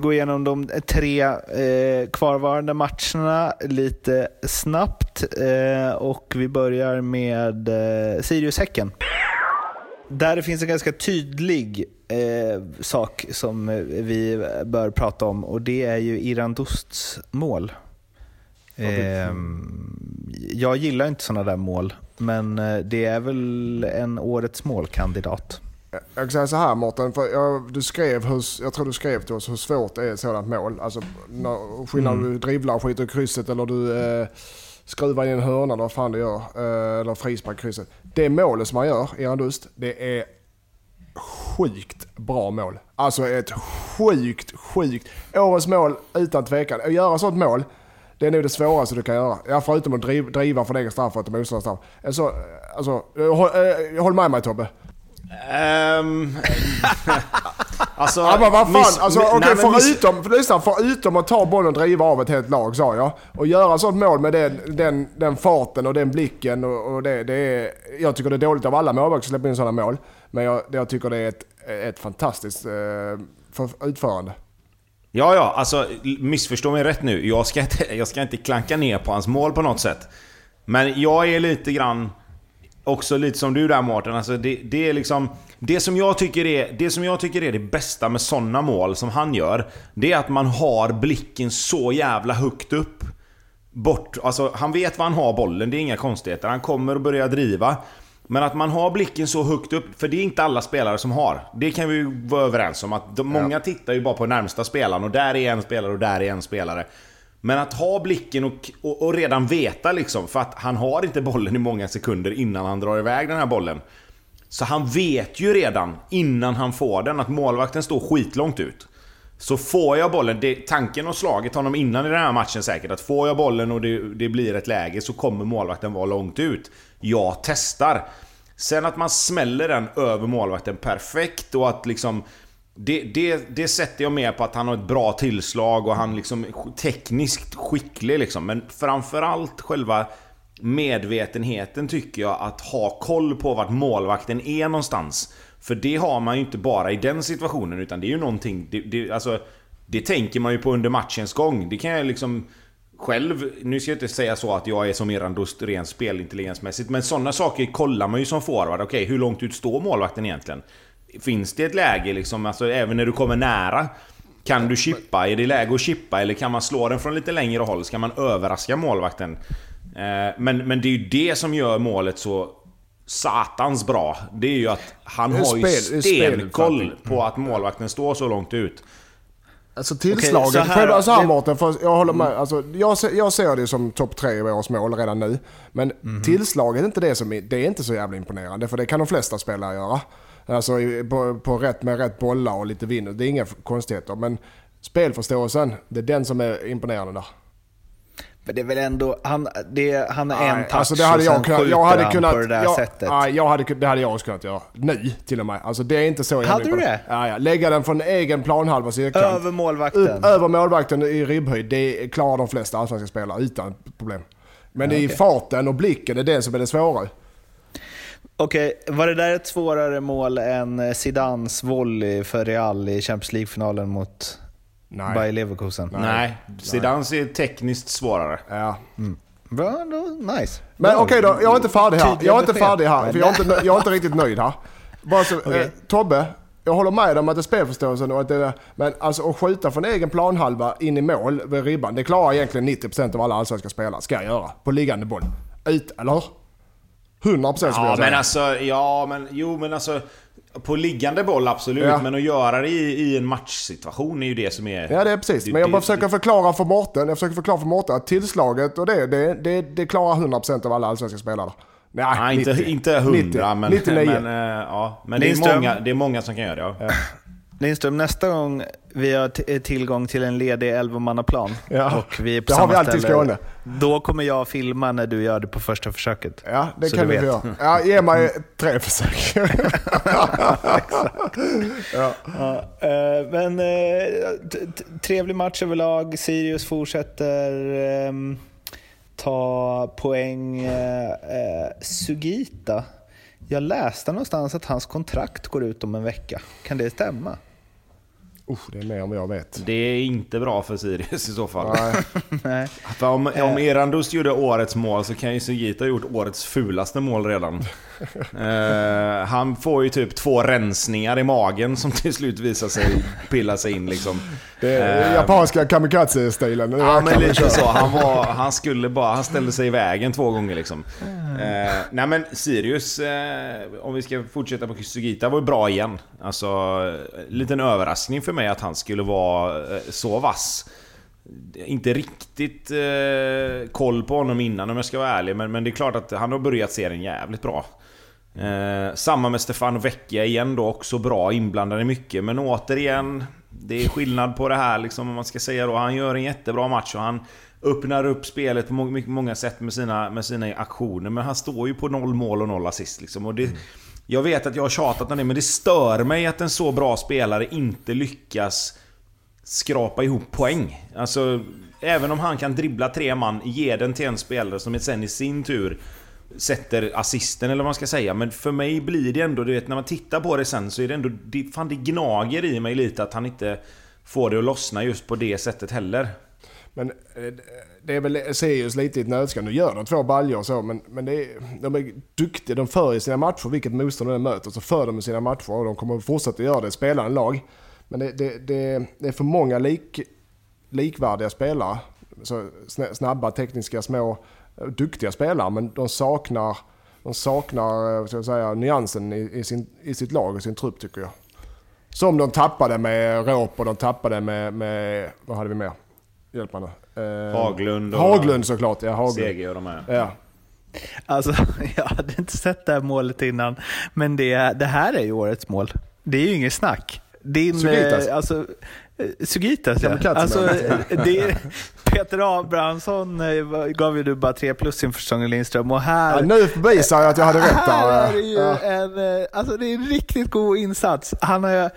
gå igenom de tre eh, kvarvarande matcherna lite snabbt. Eh, och vi börjar med eh, Sirius-Häcken. Där det finns en ganska tydlig eh, sak som eh, vi bör prata om och det är ju Iran Dusts mål. Ehm, jag gillar inte sådana där mål, men eh, det är väl en årets målkandidat. Jag kan säga så här Mårten, för jag, du skrev hur, jag tror du skrev till oss hur svårt det är ett sådant mål. Alltså när, skillnad om du dribblar och skiter i krysset eller du eh, skruvar in en hörna eller vad fan du gör. Eh, eller frispark i krysset. Det målet som man gör i Dust, det är sjukt bra mål. Alltså ett sjukt, sjukt. Årets mål utan tvekan. Att göra sånt mål, det är nog det svåraste du kan göra. Ja, förutom att driv, driva från egen straff och motståndarens straff. Alltså, alltså, håll, eh, håll med mig Tobbe. Ehm, Alltså, Ja men vad fan, miss- alltså, okej, miss- förutom, för, lyssna, förutom att ta bollen och driva av ett helt lag sa jag. Och göra sånt mål med den, den, den farten och den blicken. Och, och det, det är, jag tycker det är dåligt av alla målvakter att släppa in sådana mål. Men jag, jag tycker det är ett, ett fantastiskt eh, för, utförande. Ja, ja, alltså missförstå mig rätt nu. Jag ska, inte, jag ska inte klanka ner på hans mål på något sätt. Men jag är lite grann... Också lite som du där Mårten. Alltså det, det är liksom... Det som, jag tycker är, det som jag tycker är det bästa med sådana mål som han gör, det är att man har blicken så jävla högt upp. Bort, alltså han vet var han har bollen, det är inga konstigheter. Han kommer och börjar driva. Men att man har blicken så högt upp, för det är inte alla spelare som har. Det kan vi ju vara överens om. Att de, Många tittar ju bara på närmsta spelaren och där är en spelare och där är en spelare. Men att ha blicken och, och, och redan veta liksom, för att han har inte bollen i många sekunder innan han drar iväg den här bollen. Så han vet ju redan innan han får den att målvakten står skitlångt ut. Så får jag bollen, det, tanken har slagit honom innan i den här matchen säkert, att får jag bollen och det, det blir ett läge så kommer målvakten vara långt ut. Jag testar. Sen att man smäller den över målvakten perfekt och att liksom... Det, det, det sätter jag med på att han har ett bra tillslag och han liksom är tekniskt skicklig liksom. Men framförallt själva medvetenheten tycker jag att ha koll på vart målvakten är någonstans. För det har man ju inte bara i den situationen utan det är ju någonting... Det, det, alltså, det tänker man ju på under matchens gång. Det kan jag liksom... Själv, nu ska jag inte säga så att jag är som Erandust rent spelintelligensmässigt, men sådana saker kollar man ju som forward. Okej, hur långt ut står målvakten egentligen? Finns det ett läge liksom, alltså även när du kommer nära? Kan du chippa? Är det läge att chippa? Eller kan man slå den från lite längre håll? Ska man överraska målvakten? Eh, men, men det är ju det som gör målet så satans bra. Det är ju att han har ju stenkoll speluppfattning. på att målvakten står så långt ut. Alltså tillslaget, Okej, så här själva då. så här Det- Mårten, för jag håller med. Alltså, jag, ser, jag ser det som topp tre i årets mål redan nu. Men Mhm. tillslaget är inte det som det är inte så jävla imponerande. För det kan de flesta spelare göra. Alltså på, på rätt, med rätt bollar och lite vind. Det är inga konstigheter. Men spelförståelsen, det är den som är imponerande där. Men det är väl ändå, han, det, han är en touch alltså det hade och jag sen kunnat, jag hade kunnat, på det där jag, sättet. Nej, jag hade, det hade jag också kunnat göra. Nu till och med. Alltså det är inte så jävla Hade du imponerande. Ja, ja. Lägga den från egen planhalva cirkeln. Över målvakten. Upp över målvakten i ribbhöjd, det klarar de flesta allsvenska spelare utan problem. Men det är okej. farten och blicken, det är det som är det svåra. Okej, var det där ett svårare mål än Zidans volley för Real i Champions League-finalen mot Nej. Bayer Leverkusen? Nej, Zidans är tekniskt svårare. Ja. Bra, då, nice. Men okej då, jag är inte färdig här. Jag är inte färdig här, för jag är inte, jag är inte riktigt nöjd här. Bara så, Okej. eh, Tobbe, jag håller med om att det är spelförståelsen och att det Men alltså att skjuta från egen planhalva in i mål vid ribban, det klarar egentligen 90% av alla allsvenska spelare, ska jag göra. På liggande boll. Ut, eller hur? 100% skulle Ja jag säga. men alltså, ja men jo men alltså På liggande boll absolut, Ja. men att göra det i, i en matchsituation är ju det som är... Ja det är precis, det- men jag det- bara försöker förklara för Mårten, jag försöker förklara för Mårten att tillslaget och det, det, det, det klarar 100% av alla allsvenska spelare. Nej, Nej, inte, 90. inte 100 90, men... 99. Men, eh, ja, men det, är många, det är många som kan göra det. Ja. Lindström, nästa gång vi har t- tillgång till en ledig elvamannaplan Ja, och vi är på det har samma vi alltid ställe, Skåne. Då kommer jag filma när du gör det på första försöket. Ja, det Så kan du vet. göra. Ja, ge mig tre försök. Ja, eh, men eh, trevlig match överlag. Sirius fortsätter ehm, ta poäng. Eh, eh, Sugita. Jag läste någonstans att hans kontrakt går ut om en vecka. Kan det stämma? Usch, det är mer än vad jag vet. Det är inte bra för Sirius i så fall. Nej. Om, om Erandust gjorde årets mål så kan ju Sugita ha gjort årets fulaste mål redan. Eh, han får ju typ två rensningar i magen som till slut visar sig pilla sig in liksom. Det är Eh, japanska kamikaze-stilen. Ja men lite så. Han, var, han skulle bara, han ställde sig i vägen två gånger liksom. Eh, nej men Sirius, om vi ska fortsätta på Sugita, var ju bra igen. Alltså, liten överraskning för mig att han skulle vara så vass. Inte riktigt eh, koll på honom innan om jag ska vara ärlig, men, men det är klart att han har börjat serien jävligt bra. Eh, samma med Stefano Vecchia igen då, också bra inblandad i mycket. Men återigen, det är skillnad på det här liksom, om man ska säga då. Han gör en jättebra match och han öppnar upp spelet på må- många sätt med sina, med sina aktioner. Men han står ju på noll mål och noll assist liksom. Och det, Jag vet att jag har tjatat om det, men det stör mig att en så bra spelare inte lyckas skrapa ihop poäng. Alltså, även om han kan dribbla tre man, ge den till en spelare som sen i sin tur sätter assisten eller vad man ska säga. Men för mig blir det ändå, du vet när man tittar på det sen så är det ändå... Det, fan det gnager i mig lite att han inte får det att lossna just på det sättet heller. Men eh, det är väl Sirius lite i ett nötskal. Nu gör de två baljor och så, men, men det är, de är duktiga. De för i sina matcher, vilket motstånd de möter, så för de i sina matcher och de kommer att fortsätta göra det, spela en lag. Men det, det, det, det är för många lik, likvärdiga spelare. Så snabba, tekniska, små, duktiga spelare, men de saknar, de saknar ska jag säga, nyansen i, i, sin, i sitt lag och sin trupp tycker jag. Som de tappade med Råp och de tappade med, med vad hade vi mer? Hjälp mig nu. Eh, Haglund och... Haglund såklart, ja. Haglund. CG och de här. Ja. Alltså, jag hade inte sett det här målet innan. Men det, det här är ju årets mål. Det är ju inget snack. Din, Sugitas. Eh, alltså, eh, Sugitas, ja. Alltså, det, Peter Abrahamsson eh, gav ju du bara 3 plus inför säsongen Lindström. Och här, ja, nu bevisar jag att jag hade rätt där. Här är det ju ja. en, alltså det är en riktigt god insats. Han har,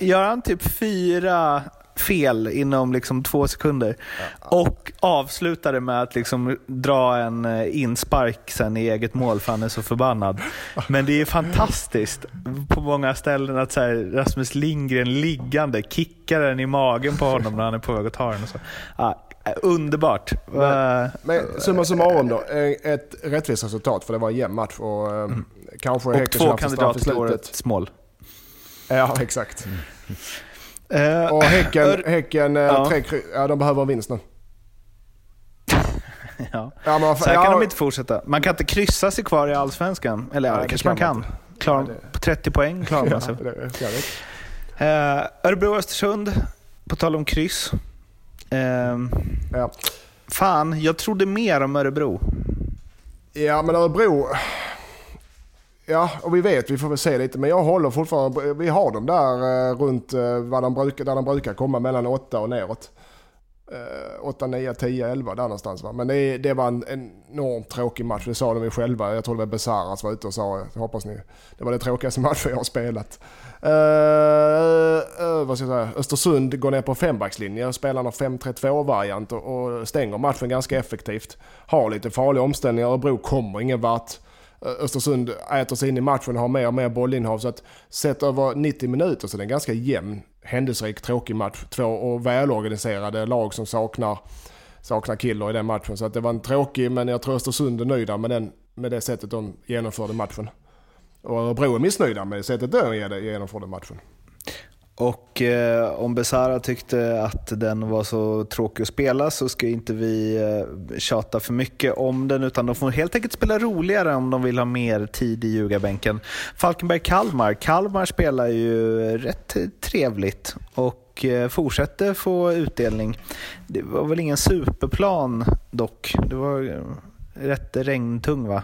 gör han typ fyra fel inom liksom två sekunder. Och avslutade med att liksom dra en eh, inspark sen i eget mål för han är så förbannad. Men det är fantastiskt på många ställen att så här, Rasmus Lindgren liggande kickar den i magen på honom när han är på väg att ta den. Och så. Ja, underbart. Men, men summa summarum då, ett rättvist resultat för det var en jämn match och mm. kanske Och två kandidater till årets mål. Ja, exakt. Mm. Uh, och Häcken, häcken uh, ja. Tre, ja, de behöver vinst nu. ja. Ja, men, så här kan de inte fortsätta. Man kan inte kryssa sig kvar i Allsvenskan. Eller ja, det kanske man kan. Klar, på 30 poäng klarar man sig. uh, Örebro-Östersund, på tal om kryss. Uh, ja. Fan, jag trodde mer om Örebro. Ja, men Örebro... Ja, och vi vet, vi får väl se lite. Men jag håller fortfarande, vi har dem där eh, runt eh, vad de brukar, där de brukar komma mellan 8 och neråt. 8, 9, 10, 11 där någonstans. Va? Men det, det var en enormt tråkig match, det sa de ju själva. Jag tror det var Besaras var ute och sa, hoppas ni, det var det tråkigaste matchen jag har spelat. Uh, uh, vad ska jag säga? Östersund går ner på fembackslinjen och spelar en 5-3-2-variant och, och stänger matchen ganska effektivt. Har lite farliga omställningar, Örebro kommer ingen vart. Eh, Östersund äter sig in i matchen och har mer och mer bollinnehav. Så att sett över 90 minuter så är det en ganska jämn, händelserik, tråkig match. Två och välorganiserade lag som saknar, saknar killer i den matchen. Så att det var en tråkig, men jag tror Östersund är nöjda med, den, med det sättet de genomförde matchen. Och Örebro är missnöjda med det sättet de genomförde matchen. Och eh, om Besara tyckte att den var så tråkig att spela så ska inte vi eh, tjata för mycket om den utan de får helt enkelt spela roligare om de vill ha mer tid i ljugarbänken. Falkenberg-Kalmar. Kalmar spelar ju rätt trevligt och eh, fortsätter få utdelning. Det var väl ingen superplan dock. Det var eh, rätt regntung va?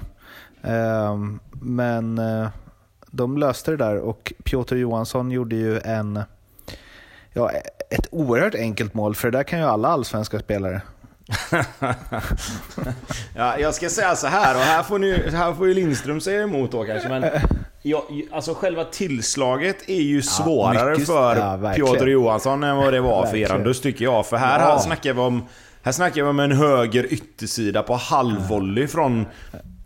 Eh, men eh, de löste det där och Piotr Johansson gjorde ju en, ja, ett oerhört enkelt mål, för det där kan ju alla allsvenska spelare. ja, jag ska säga så här och här får, ni, här får ju Lindström säga emot då kanske. Men ja, alltså själva tillslaget är ju svårare ja, mycket, för ja, Piotr Johansson än vad det var för Erandus tycker jag. För här, ja. här snackar vi om här snackar vi om en höger yttersida på halvvolley från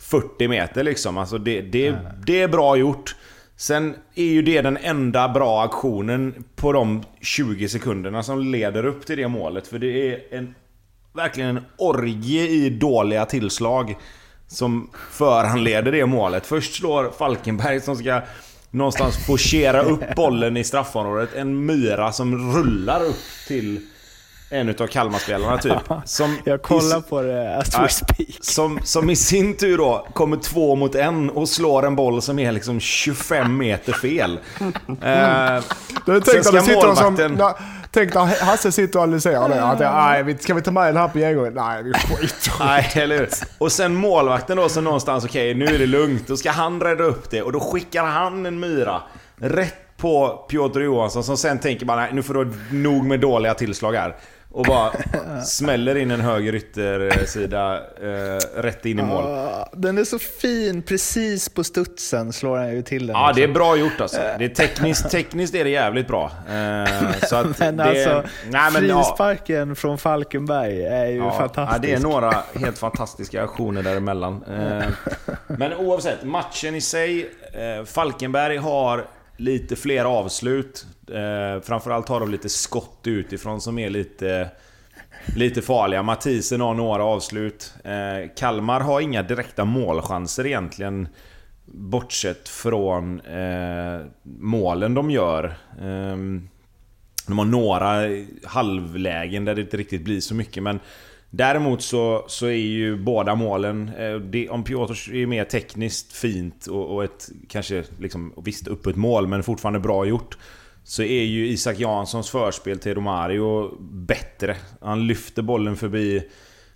40 meter liksom. Alltså det, det, det är bra gjort. Sen är ju det den enda bra aktionen på de 20 sekunderna som leder upp till det målet. För det är en, verkligen en orgie i dåliga tillslag som föranleder det målet. Först slår Falkenberg som ska någonstans forcera upp bollen i straffområdet. En myra som rullar upp till en utav Kalmarspelarna typ. Som jag kollar på det as we speak. Som, som i sin tur då kommer två mot en och slår en boll som är liksom 25 meter fel. eh, du, tänk när målvakten... som... Tänk när Hasse sitter och analyserar det. Att, nej, ska vi ta med den här på genomgången? Nej, vi skiter Nej, eller hur? Och sen målvakten då som någonstans, okej okay, nu är det lugnt. Då ska han rädda upp det och då skickar han en myra rätt på Piotr Johansson som sen tänker bara nej, nu får du nog med dåliga tillslag här. Och bara smäller in en höger yttersida eh, rätt in i mål. Ah, Den är så fin, precis på studsen slår han ju till den. Ja, det är bra gjort alltså. Det är tekniskt, tekniskt är det jävligt bra. Eh, så att Men det, alltså, nej, men, ja, frisparken från Falkenberg är ju ja, fantastisk. Ja, det är några helt fantastiska aktioner däremellan. Eh, men oavsett, matchen i sig. Eh, Falkenberg har lite fler avslut. Eh, framförallt har de lite skott utifrån som är lite... Lite farliga. Mathisen har några avslut. Eh, Kalmar har inga direkta målchanser egentligen. Bortsett från eh, målen de gör. Eh, de har några halvlägen där det inte riktigt blir så mycket men Däremot så, så är ju båda målen, eh, det, om Piotr är mer tekniskt fint och, och ett kanske liksom, visst öppet mål men fortfarande bra gjort så är ju Isak Janssons förspel till Romario bättre. Han lyfter bollen förbi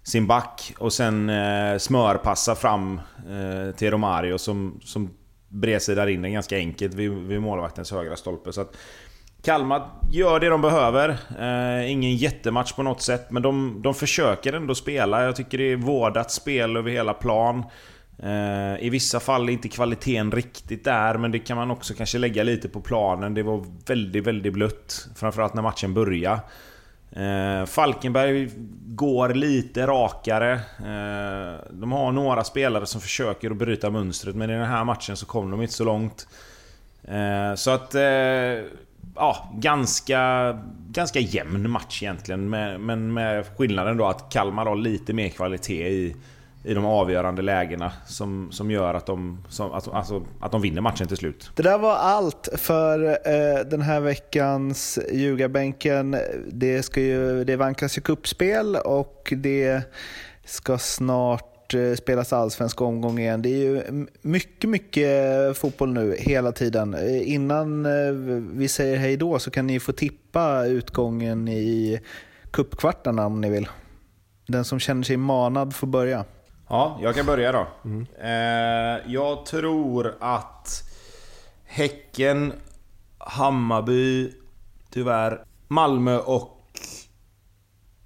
sin back och sen eh, smörpassar fram eh, till Romario som, som bredsidar in den ganska enkelt vid, vid målvaktens högra stolpe. Så att Kalmar gör det de behöver. Eh, ingen jättematch på något sätt, men de, de försöker ändå spela. Jag tycker det är vårdat spel över hela plan. Eh, I vissa fall är inte kvaliteten riktigt där, men det kan man också kanske lägga lite på planen. Det var väldigt, väldigt blött. Framförallt när matchen började. Eh, Falkenberg går lite rakare. Eh, de har några spelare som försöker att bryta mönstret, men i den här matchen så kom de inte så långt. Så att... Ja, ganska, ganska jämn match egentligen. Men med skillnaden då att Kalmar har lite mer kvalitet i, i de avgörande lägena. Som, som gör att de, som, att, alltså, att de vinner matchen till slut. Det där var allt för eh, den här veckans ljugarbänken. Det, ska ju, det vankas ju kuppspel och det ska snart eh, spelas allsvensk omgång igen. Det är ju mycket, mycket fotboll nu hela tiden. Eh, innan eh, vi säger hej då så kan ni få tippa utgången i kuppkvartarna om ni vill. Den som känner sig manad får börja. Ja, jag kan börja då. Eh, jag tror att Häcken, Hammarby, tyvärr, Malmö och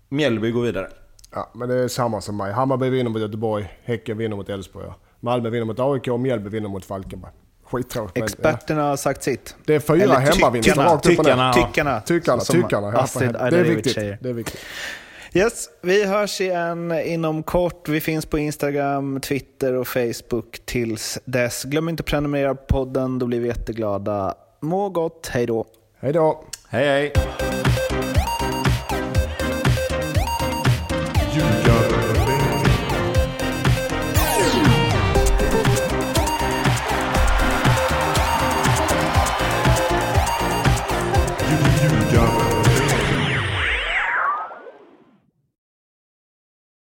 Mjällby går vidare. Ja, men det är samma som mig. Hammarby vinner mot Göteborg, Häcken vinner mot Elfsborg. ja. Malmö vinner mot AIK och Mjällby vinner mot Falkenberg. Skittråkigt. men, ja. Experterna har sagt sitt. Det är fyra hemmavinster tyckarna, rakt upp och ner. tyckarna. Ja. Tyckarna. Tyckarna, som tyckarna. Ja, det är viktigt. Det är viktigt. Yes, vi hörs igen inom kort. Vi finns på Instagram, Twitter och Facebook tills dess. Glöm inte att prenumerera på podden, då blir vi jätteglada. Må gott, hej då. Hej då. Hej hej!